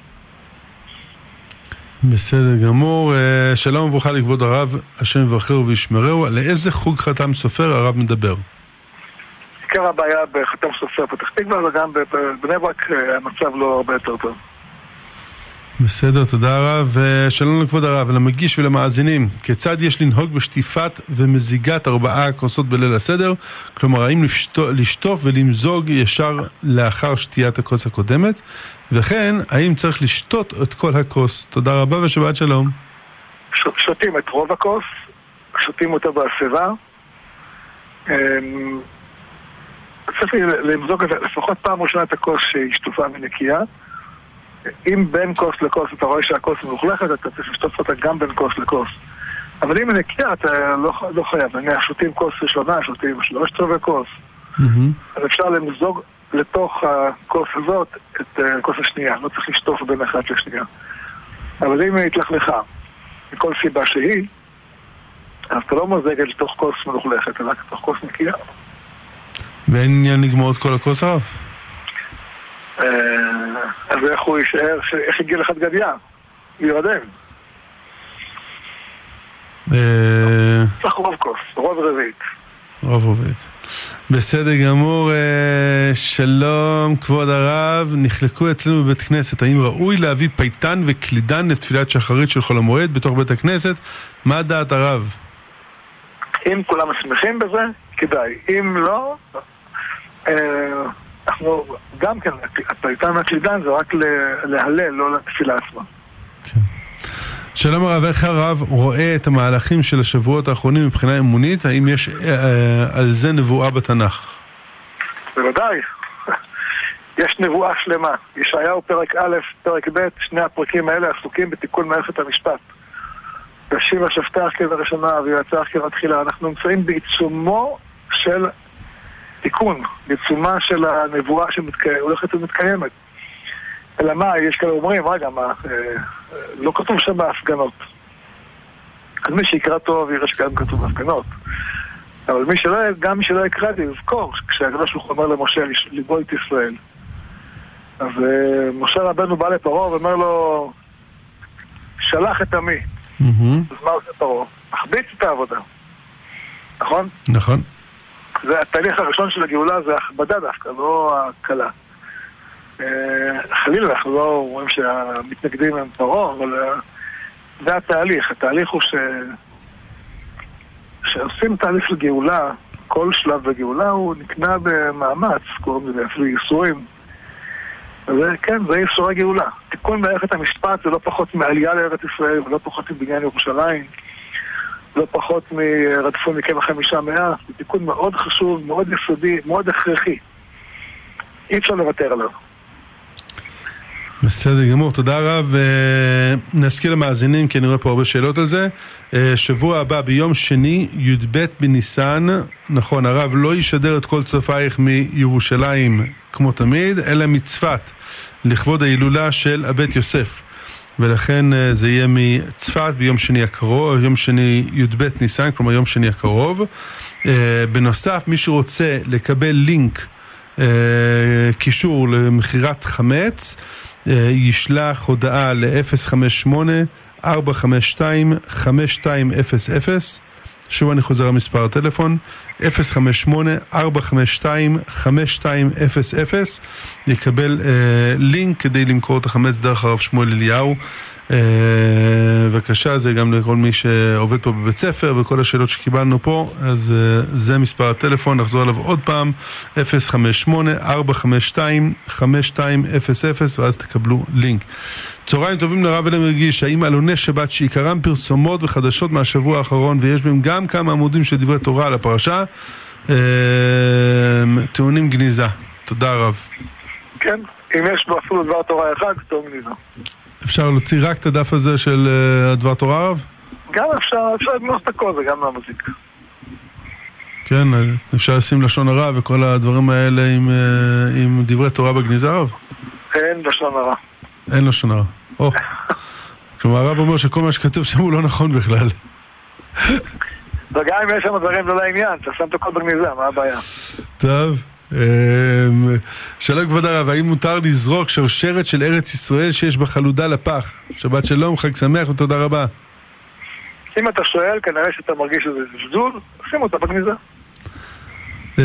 Speaker 1: בסדר גמור, אה, שלום וברוכה לכבוד הרב, השם יברכהו וישמרהו, על איזה חוג חתם סופר הרב מדבר?
Speaker 2: עיקר הבעיה בחתם סופר פתח תקווה, וגם בבני ברק אה, המצב לא הרבה יותר טוב.
Speaker 1: בסדר, תודה רב. שלום לכבוד הרב, למגיש ולמאזינים, כיצד יש לנהוג בשטיפת ומזיגת ארבעה כוסות בליל הסדר? כלומר, האם לשטוף ולמזוג ישר לאחר שתיית הכוס הקודמת? וכן, האם צריך לשתות את כל הכוס? תודה רבה ושבת שלום.
Speaker 2: שותים את רוב הכוס, שותים אותו בהסבה. צריך למזוג את זה לפחות פעם ראשונה את הכוס שהיא שטופה ונקייה. אם בין כוס לכוס אתה רואה שהכוס מלוכלכת, אתה צריך לשטוף אותה גם בין כוס לכוס. אבל אם היא נקייה, אתה לא, לא חייב. נניח שותים כוס ראשונה, שותים שלושת רבעי כוס. אז אפשר למזוג לתוך הכוס הזאת את אה, הכוס השנייה. לא צריך לשטוף בין אחת לשנייה. אבל אם היא התלכלכה, מכל סיבה שהיא, אז אתה לא את לתוך כוס מלוכלכת, אלא לתוך כוס נקייה.
Speaker 1: ואין עניין לגמור את כל הכוס הרב?
Speaker 2: אה, אז איך הוא יישאר, איך הגיע לך דגדיה? להירדם.
Speaker 1: אה,
Speaker 2: צריך רוב כוס, רוב רביעית.
Speaker 1: רוב רביעית. בסדר גמור, אה, שלום כבוד הרב, נחלקו אצלנו בבית כנסת, האם ראוי להביא פייטן וקלידן לתפילת שחרית של חול המועד בתוך בית הכנסת? מה דעת הרב?
Speaker 2: אם כולם שמחים בזה, כדאי. אם לא, אנחנו גם כן, הפריטן והקלידן זה רק להלל, לא לתפילה עצמה. כן.
Speaker 1: שלום הרב, איך הרב רואה את המהלכים של השבועות האחרונים מבחינה אמונית? האם יש אה, על זה נבואה בתנ"ך?
Speaker 2: בוודאי. יש נבואה שלמה. ישעיהו פרק א', פרק ב', שני הפרקים האלה עסוקים בתיקון מערכת המשפט. ושיבה שפטך כבראשונה ויועצך כבתחילה. אנחנו נמצאים בעיצומו של תיקון, בעיצומה של הנבואה שהולכת ומתקיימת. אלא מה, יש כאלה אומרים, רגע, מה, אה, לא כתוב שם בהפגנות. אז מי שיקרא טוב יראה שגם כתוב בהפגנות. אבל מי שלא, גם מי שלא יקרא יזכור, כשהקדוש ברוך הוא אומר למשה לגאול את ישראל. אז uh, משה רבנו בא לפרעה ואומר לו, שלח את עמי. אז מה עושה פרעה? מחביץ את העבודה. נכון?
Speaker 1: נכון.
Speaker 2: זה התהליך הראשון של הגאולה זה הכבדה דווקא, לא הקלה. אה, חלילה, אנחנו לא רואים שהמתנגדים הם פרעה, אבל אה, זה התהליך. התהליך הוא ש... כשעושים תהליך של גאולה, כל שלב בגאולה הוא נקנה במאמץ, קוראים לזה אפילו ייסורים. זה, כן, זה ייסורי גאולה. תיקון מערכת המשפט זה לא פחות מעלייה לארץ ישראל ולא פחות מבניין ירושלים. לא פחות מרדפו מכם החמישה מאה, זה תיקון מאוד חשוב, מאוד יסודי, מאוד הכרחי. אי אפשר לוותר עליו.
Speaker 1: בסדר גמור, תודה רב. אה, נזכיר למאזינים, כי אני רואה פה הרבה שאלות על זה. אה, שבוע הבא, ביום שני, י"ב בניסן, נכון, הרב לא ישדר את כל צופייך מירושלים כמו תמיד, אלא מצפת, לכבוד ההילולה של הבית יוסף. ולכן אה, זה יהיה מצפת ביום שני הקרוב, יום שני י"ב ניסן, כלומר יום שני הקרוב. בנוסף, מי שרוצה לקבל לינק, קישור למכירת חמץ, אה, ישלח הודעה ל-058-452-5200 שוב אני חוזר על מספר הטלפון 058-452-5200 יקבל אה, לינק כדי למכור את החמץ דרך הרב שמואל אליהו. אה, בבקשה, זה גם לכל מי שעובד פה בבית ספר וכל השאלות שקיבלנו פה, אז אה, זה מספר הטלפון, נחזור עליו עוד פעם, 058-452-5200 ואז תקבלו לינק. צהריים טובים לרב אלם הרגיש, האם עלוני שבת שעיקרם פרסומות וחדשות מהשבוע האחרון ויש בהם גם כמה עמודים של דברי תורה על הפרשה, אה, טעונים גניזה. תודה רב.
Speaker 2: כן, אם יש בו אפילו דבר תורה אחד, טוב גניזה.
Speaker 1: אפשר להוציא רק את הדף הזה של uh, הדבר תורה רב?
Speaker 2: גם אפשר, אפשר לגנוז את הכל וגם מהמוזיקה.
Speaker 1: כן, אה, אפשר לשים לשון הרע וכל הדברים האלה עם, uh, עם דברי תורה בגניזה רב?
Speaker 2: אין לשון הרע.
Speaker 1: אין לשון הרע. או. כלומר הרב אומר שכל מה שכתוב שם הוא לא נכון בכלל.
Speaker 2: וגם אם יש שם דברים לא לעניין, אתה שם את הכל בגניזה, מה הבעיה?
Speaker 1: טוב. אמ, שלום כבוד הרב, האם מותר לזרוק שרשרת של ארץ ישראל שיש בה חלודה לפח? שבת שלום, חג שמח ותודה רבה.
Speaker 2: אם אתה שואל, כנראה שאתה מרגיש שזה זלזול, שים אותה בגניזה.
Speaker 1: אמ,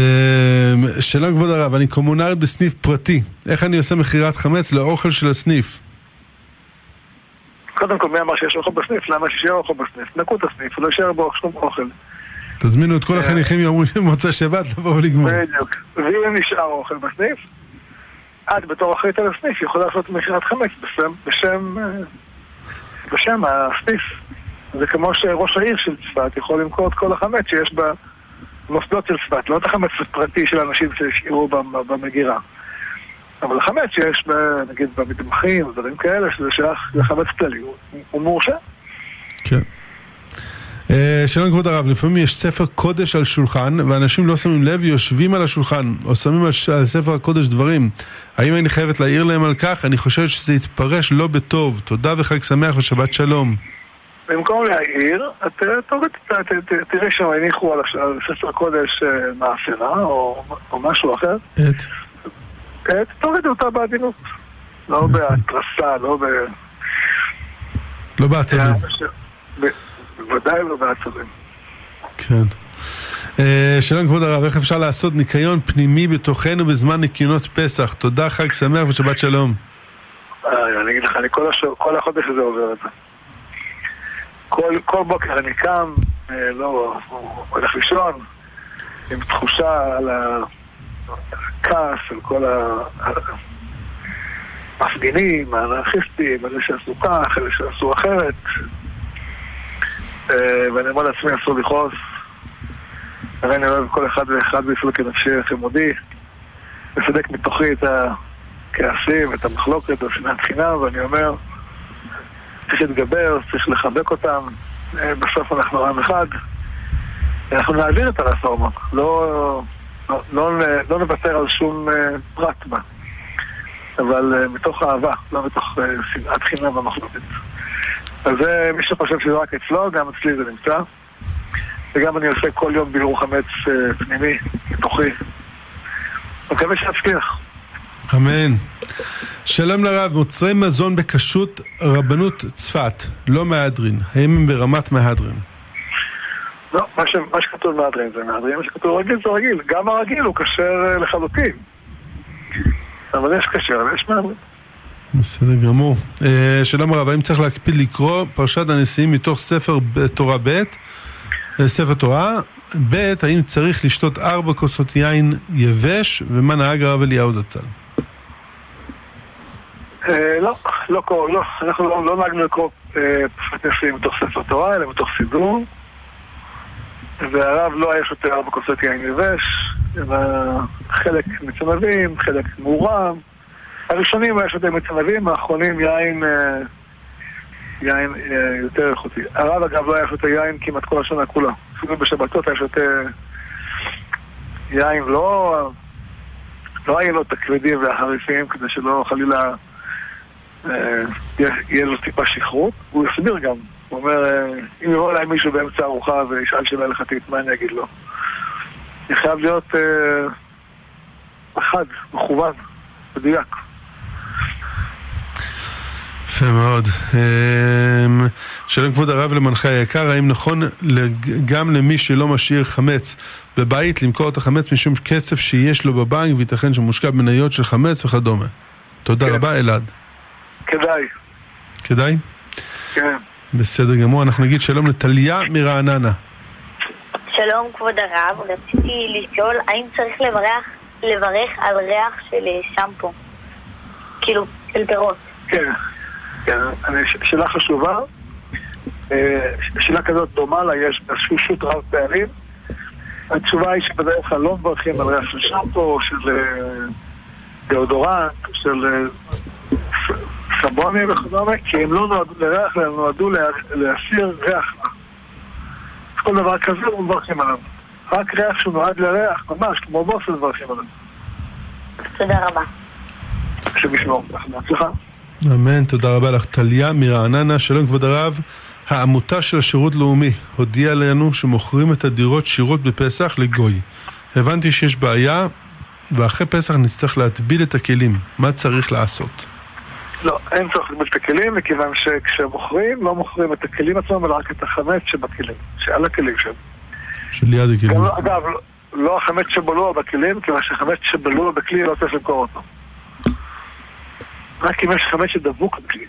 Speaker 1: שלום כבוד הרב, אני קומונרית בסניף פרטי. איך אני עושה מכירת חמץ לאוכל של הסניף?
Speaker 2: קודם כל, מי אמר שיש אוכל בסניף? למה שיהיה אוכל בסניף? נקו את הסניף, לא יישאר בו שום אוכל.
Speaker 1: תזמינו את כל החניכים יום מוצא שבת לבוא ולגמור.
Speaker 2: בדיוק. ואם נשאר אוכל בסניף, את בתור אחרית על הסניף יכולה לעשות מכירת חמץ בשם, בשם, בשם הסניף. זה כמו שראש העיר של צפת יכול למכור את כל החמץ שיש במוסדות של צפת, לא את החמץ הפרטי של אנשים שהשאירו במגירה. אבל החמץ שיש, נגיד, במטבחים, דברים כאלה, שזה שייך לחמץ כללי, הוא, מורשה.
Speaker 1: כן. אה, שלום כבוד הרב, לפעמים יש ספר קודש על שולחן ואנשים לא שמים לב ויושבים על השולחן או שמים על ספר הקודש דברים. האם אני חייבת להעיר להם על כך? אני חושבת שזה יתפרש לא בטוב. תודה וחג שמח ושבת שלום.
Speaker 2: במקום להעיר, תראה שם הניחו על ספר הקודש אה, מאפרה או משהו אחר.
Speaker 1: את?
Speaker 2: תוריד אותה בעדינות. לא בהתרסה, לא ב...
Speaker 1: לא בעצבים.
Speaker 2: בוודאי לא בעצבים.
Speaker 1: כן. Uh, שלום כבוד הרב, איך אפשר לעשות ניקיון פנימי בתוכנו בזמן ניקיונות פסח? תודה, חג שמח ושבת שלום.
Speaker 2: אני אגיד לך, אני כל, החודש הזה עובר את זה. כל, כל בוקר אני קם, אה, לא, הולך לישון, עם תחושה על הכעס, על כל המפגינים, האנרכיסטים, אלה שעשו כך, אלה שעשו אחרת. אה, ואני אומר לעצמי, אסור לכעוס. הרי אני אוהב כל אחד ואחד בישראל כנפשי חמודי. מסדק מתוכי את הכעסים, את המחלוקת, את השנאת חינם, ואני אומר, צריך להתגבר, צריך לחבק אותם. אה, בסוף אנחנו עם אחד. אנחנו נעביר את הרפורמה, לא, לא, לא, לא נוותר על שום אה, פרט בה, אבל מתוך אהבה, לא מתוך שנאת חינם ומחלוקת. אז זה מי שחושב שזה רק אצלו, גם אצלי זה נמצא. וגם אני עושה כל יום בירור חמץ אה, פנימי, בתוכי. מקווה שאצליח.
Speaker 1: אמן. שלום לרב, מוצרי מזון בכשרות רבנות צפת, לא מהדרין. האם הם ברמת מהדרין?
Speaker 2: לא, מה, ש, מה שכתוב מהדרין זה מהדרין, מה שכתוב רגיל זה רגיל. גם הרגיל הוא כשר אה, לחלוטין. אבל יש כשר ויש מהדרין.
Speaker 1: בסדר גמור. אה, שלום הרב, האם צריך להקפיד לקרוא פרשת הנשיאים מתוך ספר תורה ב', אה, ספר תורה, ב', האם צריך לשתות ארבע כוסות יין יבש, ומה נהג הרב אליהו זצ"ל?
Speaker 2: לא, לא, לא, אנחנו לא, לא נהגנו לקרוא פרשת נשיאים מתוך ספר תורה, אלא מתוך סידור. והרב לא היה שותה ארבע כוסות יין יבש, חלק מצונבים, חלק מעורב. הראשונים היה שותה מיץ ענבים, האחרונים יין, אה, יין אה, יותר איכותי. הרב אגב לא היה שותה יין כמעט כל השנה כולה. אפילו בשבתות היה שותה יין לא, לא העיינות הכבדים והחריפים, כדי שלא חלילה אה, יהיה לו טיפה שכרות. הוא הסביר גם, הוא אומר, אה, אם יבוא אליי מישהו באמצע ארוחה וישאל שאלה הלכתית, מה אני אגיד לו? זה חייב להיות אה, חד, מכוון, מדויק.
Speaker 1: יפה מאוד. אמ, שלום כבוד הרב למנחה היקר, האם נכון גם למי שלא משאיר חמץ בבית למכור את החמץ משום כסף שיש לו בבנק וייתכן שמושקע במניות של חמץ וכדומה? תודה
Speaker 2: כן.
Speaker 1: רבה אלעד.
Speaker 2: כדאי,
Speaker 1: כדאי?
Speaker 2: כן.
Speaker 1: בסדר גמור, אנחנו נגיד שלום לטליה מרעננה.
Speaker 4: שלום כבוד הרב, רציתי לשאול האם צריך לברך, לברך על ריח של אה, שמפו? כאילו, של פירות.
Speaker 2: כן, כן, שאלה חשובה. אה, שאלה כזאת דומה לה, יש בשושות רב פעלים. התשובה היא שבדרך כלל לא מברכים על ריח של שמפו, או של אה, דאודורנט, של סבונים וכדומה, כי הם לא נועדו לריח, אלא נועדו לה- להסיר ריח. כל דבר כזה לא מברכים עליו. רק ריח שהוא נועד לריח, ממש, כמו בושם מברכים עליו.
Speaker 4: תודה רבה.
Speaker 2: השם ישמור. בהצלחה.
Speaker 1: אמן, תודה רבה לך. טליה מרעננה, שלום כבוד הרב. העמותה של השירות לאומי הודיעה לנו שמוכרים את הדירות שירות בפסח לגוי. הבנתי שיש בעיה, ואחרי פסח נצטרך להטביל את הכלים. מה צריך לעשות?
Speaker 2: לא, אין צורך לגבות את הכלים, מכיוון שכשמוכרים, לא מוכרים את הכלים עצמם, אלא רק את החמץ שבכלים, שעל הכלים שם.
Speaker 1: שליד הכלים.
Speaker 2: גם, לא- אגב, לא, החמץ שבלוע בכלים, כיוון שחמץ שבלוע בכלי לא צריך למכור אותו. רק אם יש חמץ שדבוק בכלי.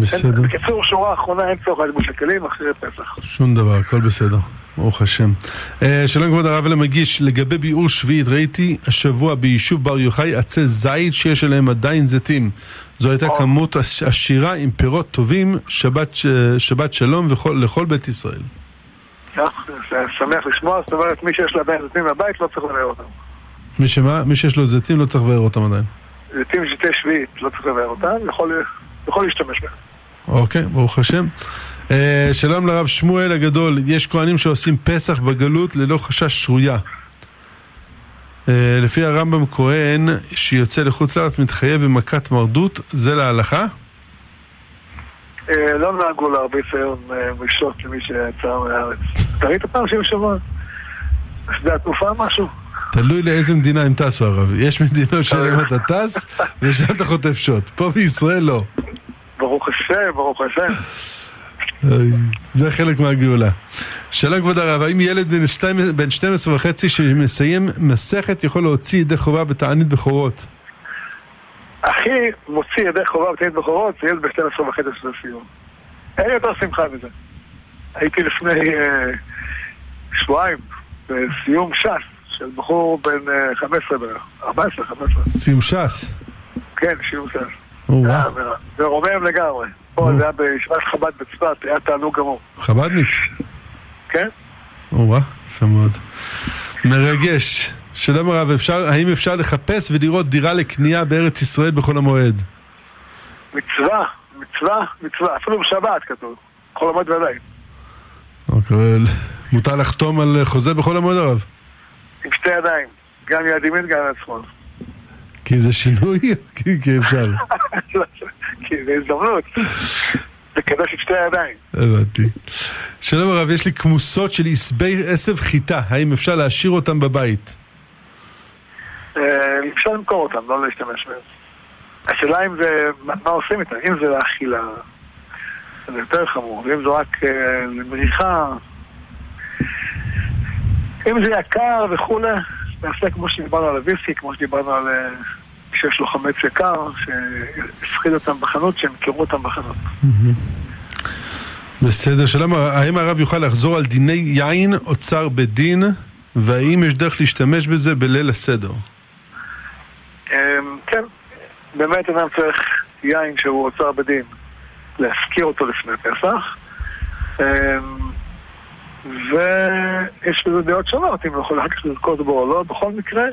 Speaker 1: בסדר.
Speaker 2: בקיצור, שורה אחרונה, אין צורך לגבות את הכלים אחרי פסח.
Speaker 1: שום דבר, הכל בסדר. ברוך השם. אה, שלום כבוד הרב למגיש, לגבי ביעור שביעית, ראיתי השבוע ביישוב בר יוחאי עצי זית שיש עליהם עדיין זיתים. זו הייתה
Speaker 2: או.
Speaker 1: כמות עש- עשירה עם פירות טובים, שבת, שבת שלום וכל, לכל בית ישראל.
Speaker 2: כך, שמח לשמוע, זאת אומרת, מי שיש לה בן זיתים בבית לא צריך לבאר אותם.
Speaker 1: מי, שמה, מי שיש לו זיתים לא צריך לבאר אותם עדיין.
Speaker 2: זיתים זיתי שביעית, לא צריך לבאר אותם, יכול, יכול להשתמש בהם.
Speaker 1: אוקיי, ברוך השם. אה, שלום לרב שמואל הגדול, יש כהנים שעושים פסח בגלות ללא חשש שרויה. אה, לפי הרמב"ם כהן שיוצא לחוץ לארץ מתחייב במכת מרדות, זה להלכה?
Speaker 2: אה, לא נהגו להרביץ היום משעות למי שיצא מהארץ. אתה ראית פעם שהם שבוע? שדה התעופה משהו?
Speaker 1: תלוי לאיזה מדינה הם טסו הרב. יש מדינות שלהם אתה טס ושם אתה חוטף שוט. פה בישראל לא.
Speaker 2: ברוך השם, ברוך השם.
Speaker 1: זה חלק מהגאולה. שלום כבוד הרב, האם ילד בן, שתיים, בן 12 וחצי שמסיים מסכת יכול להוציא ידי חובה בתענית בכורות?
Speaker 2: אחי מוציא ידי חובה בתנית בכורות, זה ילד ב-12 וחצי של סיום. אין יותר שמחה מזה. הייתי לפני אה, שבועיים בסיום ש"ס של בחור בן אה, 15 בערך, 14, 15.
Speaker 1: סיום ש"ס.
Speaker 2: כן, סיום ש"ס. זה זה רומם לגמרי. פה זה היה בישיבת חב"ד בצפת, היה תענוג גמור.
Speaker 1: חב"דניק.
Speaker 2: כן?
Speaker 1: או, וואו, יפה מאוד. מרגש. שלום הרב, אפשר, האם אפשר לחפש ולראות דירה לקנייה בארץ ישראל בחול המועד?
Speaker 2: מצווה, מצווה, מצווה. אפילו בשבת כתוב. חול המועד ודאי.
Speaker 1: אוקיי, מותר לחתום על חוזה בחול המועד הרב?
Speaker 2: עם שתי ידיים. גם יד ימין, גם יד שמאל.
Speaker 1: כי זה שינוי? כי אפשר.
Speaker 2: כי זה הזדמנות. לקדש את שתי הידיים.
Speaker 1: הבנתי. שלום הרב, יש לי כמוסות של עשבי עשב חיטה, האם אפשר להשאיר אותם בבית?
Speaker 2: אה, אפשר למכור אותם, לא להשתמש בהם. השאלה אם זה, מה עושים איתם? אם זה לאכילה, זה יותר חמור. ואם זה רק אה, למריחה, אם זה יקר וכולי, נעשה כמו שדיברנו על הוויסקי, כמו שדיברנו על אה, שיש לו חמץ יקר, שהפחיד אותם בחנות, שימכרו אותם בחנות.
Speaker 1: בסדר, הרב, האם הרב יוכל לחזור על דיני יין אוצר בדין, והאם יש דרך להשתמש בזה בליל הסדר?
Speaker 2: אמ, כן, באמת אדם צריך יין שהוא אוצר בדין, להשכיר אותו לפני פסח. אמ, ויש בזה דעות שונות, אם הוא יכול אחר כך לזכות בו או לא. בכל מקרה,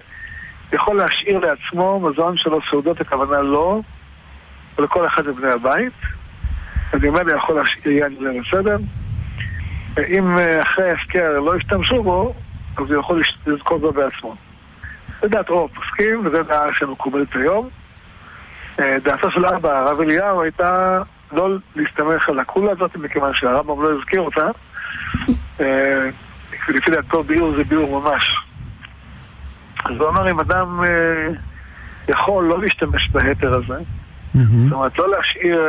Speaker 2: יכול להשאיר לעצמו מזון שלו סעודות, הכוונה לא, ולכל אחד מבני הבית. אם אלה יכול להשאיר יין זה בסדר. אם אה, אחרי ההפקר לא ישתמשו בו, אז הוא יכול לזכות בו בעצמו. זה דעת רוב הפוסקים, וזו דעה שמקובלת היום. אה, דעתו של אבא, הרב אליהו, הייתה לא להסתמך על הקולה הזאת, מכיוון שהרמב"ם לא הזכיר אותה. אה, לפי דעתו ביור זה ביור ממש. אז הוא אמר, אם אדם אה, יכול לא להשתמש בהתר הזה, זאת אומרת, לא להשאיר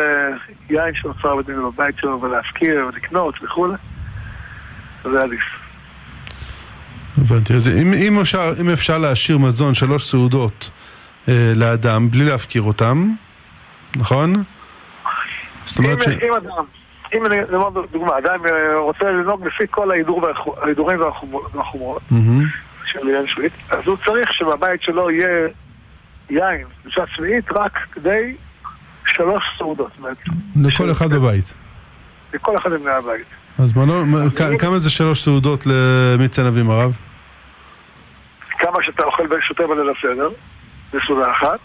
Speaker 2: יין שנוצר בדין בבית שלו ולהפקיר ולקנות וכולי, זה עדיף.
Speaker 1: הבנתי, אז אם, אם, אפשר, אם אפשר להשאיר מזון, שלוש סעודות אה, לאדם, בלי להפקיר אותם, נכון?
Speaker 2: זאת אומרת אם, ש... אם אדם, אם אני, אומר דוגמה, אדם אה, רוצה לנהוג לפי כל ההידורים והחומרות mm-hmm. של יין שביעית, אז הוא צריך שבבית שלו יהיה יין, בשעת שביעית, רק כדי שלוש סעודות.
Speaker 1: לכל אחד בבית.
Speaker 2: לכל אחד מבני הבית.
Speaker 1: אז מה כמה זה שלוש סעודות למיץ ענבים הרב?
Speaker 2: כמה שאתה אוכל ושותה בליל הסדר, זה סעודה אחת.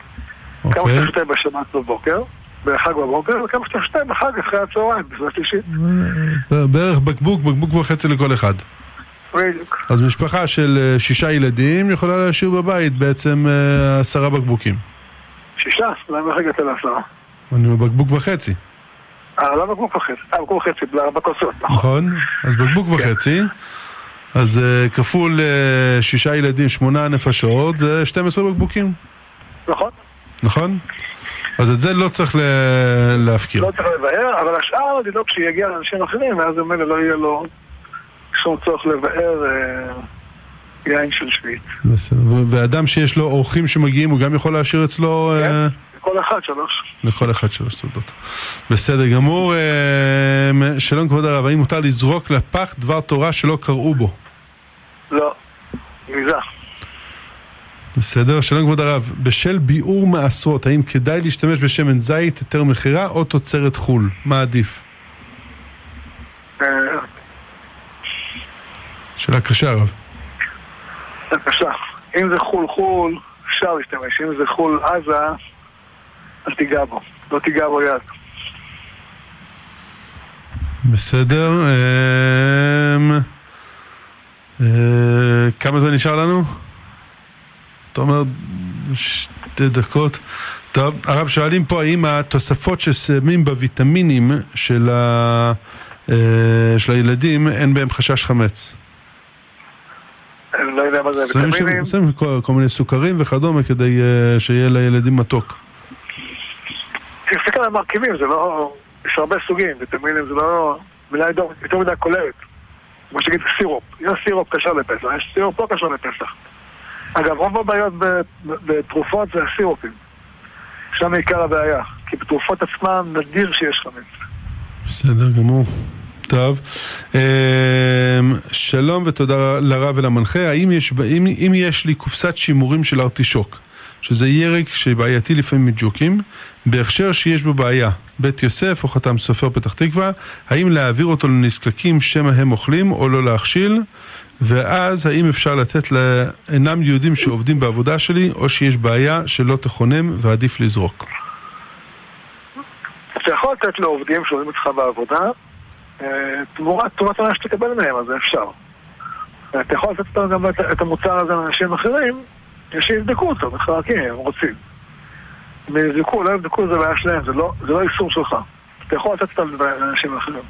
Speaker 2: כמה אוקיי. שאתה שותה בשבת בבוקר, בחג בבוקר, וכמה שאתה שותה בחג אחרי הצהריים, בסביבה שלישית.
Speaker 1: בערך בקבוק, בקבוק וחצי לכל אחד.
Speaker 2: בדיוק.
Speaker 1: אז משפחה של אה, שישה ילדים יכולה להשאיר בבית בעצם אה, עשרה בקבוקים.
Speaker 2: שישה? למה איך הגעת לעשרה?
Speaker 1: אני אומר בקבוק וחצי.
Speaker 2: אה, לא בקבוק וחצי, אה, בקבוק וחצי, בכוסות, נכון.
Speaker 1: נכון, אז בקבוק כן. וחצי. אז uh, כפול שישה ילדים, שמונה נפשות, זה 12 בקבוקים.
Speaker 2: נכון.
Speaker 1: נכון? אז את זה לא צריך להפקיר.
Speaker 2: לא צריך לבאר, אבל השאר לדאוג שיגיע לאנשים אחרים, ואז ממילא לא יהיה לו שום צורך לבאר אה, יין של שביעית.
Speaker 1: בסדר. ואדם שיש לו אורחים שמגיעים, הוא גם יכול להשאיר אצלו...
Speaker 2: כן, אה... לכל אחד שלוש.
Speaker 1: לכל אחד שלוש תעודות. בסדר גמור. אה, שלום כבוד הרב, האם מותר לזרוק לפח דבר תורה שלא קראו בו?
Speaker 2: לא, גניזה.
Speaker 1: בסדר, שלום כבוד הרב, בשל ביעור מעשרות, האם כדאי להשתמש בשמן זית, היתר מכירה או תוצרת חו"ל? מה עדיף? שאלה קשה הרב.
Speaker 2: קשה. אם זה חו"ל חו"ל, אפשר להשתמש, אם זה חו"ל עזה, אל תיגע בו, לא תיגע בו יד.
Speaker 1: בסדר. אמ, אה, כמה זמן נשאר לנו? אתה אומר שתי דקות. טוב, הרב שואלים פה האם התוספות ששמים בוויטמינים של, ה... אה, של הילדים אין בהם חשש חמץ.
Speaker 2: אני לא יודע מה זה ויטמינים.
Speaker 1: שמים כל, כל מיני סוכרים וכדומה כדי אה, שיהיה לילדים מתוק.
Speaker 2: תסתכל על המרכיבים, זה לא... יש הרבה סוגים, ויטמינים זה לא... מילה יותר מדי כוללת. כמו שתגיד סירופ, יש סירופ כשר לפסח, יש סירופ לא כשר לפסח. אגב, רוב הבעיות בתרופות זה הסירופים. שם עיקר הבעיה, כי בתרופות עצמן נדיר שיש חמץ.
Speaker 1: בסדר גמור. טוב. אמ, שלום ותודה לרב ולמנחה. האם יש, אם, אם יש לי קופסת שימורים של ארטישוק, שזה ירק שבעייתי לפעמים מג'וקים, בהכשר שיש בו בעיה, בית יוסף או חתם סופר פתח תקווה, האם להעביר אותו לנזקקים שמא הם אוכלים או לא להכשיל, ואז האם אפשר לתת לאינם יהודים שעובדים בעבודה שלי, או שיש בעיה שלא תכונם ועדיף לזרוק.
Speaker 2: אתה יכול לתת לעובדים שעובדים אצלך בעבודה, תמורת מה שתקבל מהם, אז זה אפשר. אתה יכול לתת גם את המוצר הזה לאנשים אחרים, שיבדקו אותו בחלקים, הם רוצים. אם יבדקו, לא יבדקו, זה בעיה שלהם, זה לא, זה לא איסור שלך. אתה יכול לתת אותם לאנשים אחרים.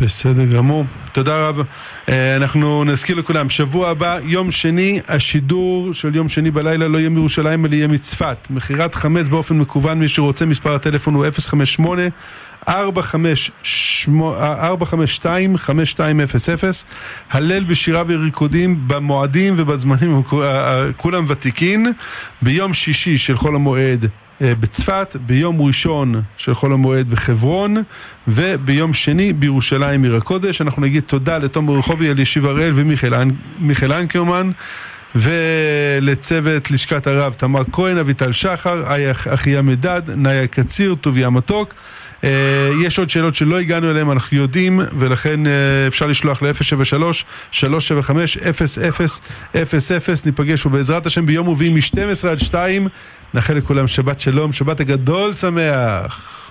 Speaker 1: בסדר גמור, תודה רב. אה, אנחנו נזכיר לכולם, שבוע הבא, יום שני, השידור של יום שני בלילה לא יהיה מירושלים אלא יהיה מצפת. מכירת חמץ באופן מקוון, מי שרוצה, מספר הטלפון הוא 058 452 5200 הלל בשירה וריקודים במועדים ובזמנים, כולם ותיקין, ביום שישי של חול המועד אה, בצפת, ביום ראשון של חול המועד בחברון, וביום שני בירושלים עיר הקודש. אנחנו נגיד תודה לתומר רחובי, אלישיב הראל ומיכאל אנקרמן. ולצוות לשכת הרב תמר כהן, אביטל שחר, אחיה מדד, נאיה קציר, טוביה מתוק. Uh, יש עוד שאלות שלא הגענו אליהן, אנחנו יודעים, ולכן uh, אפשר לשלוח ל-073-375-0000. ניפגש פה בעזרת השם ביום רביעי מ-12 עד 2. נאחל לכולם שבת שלום, שבת הגדול שמח.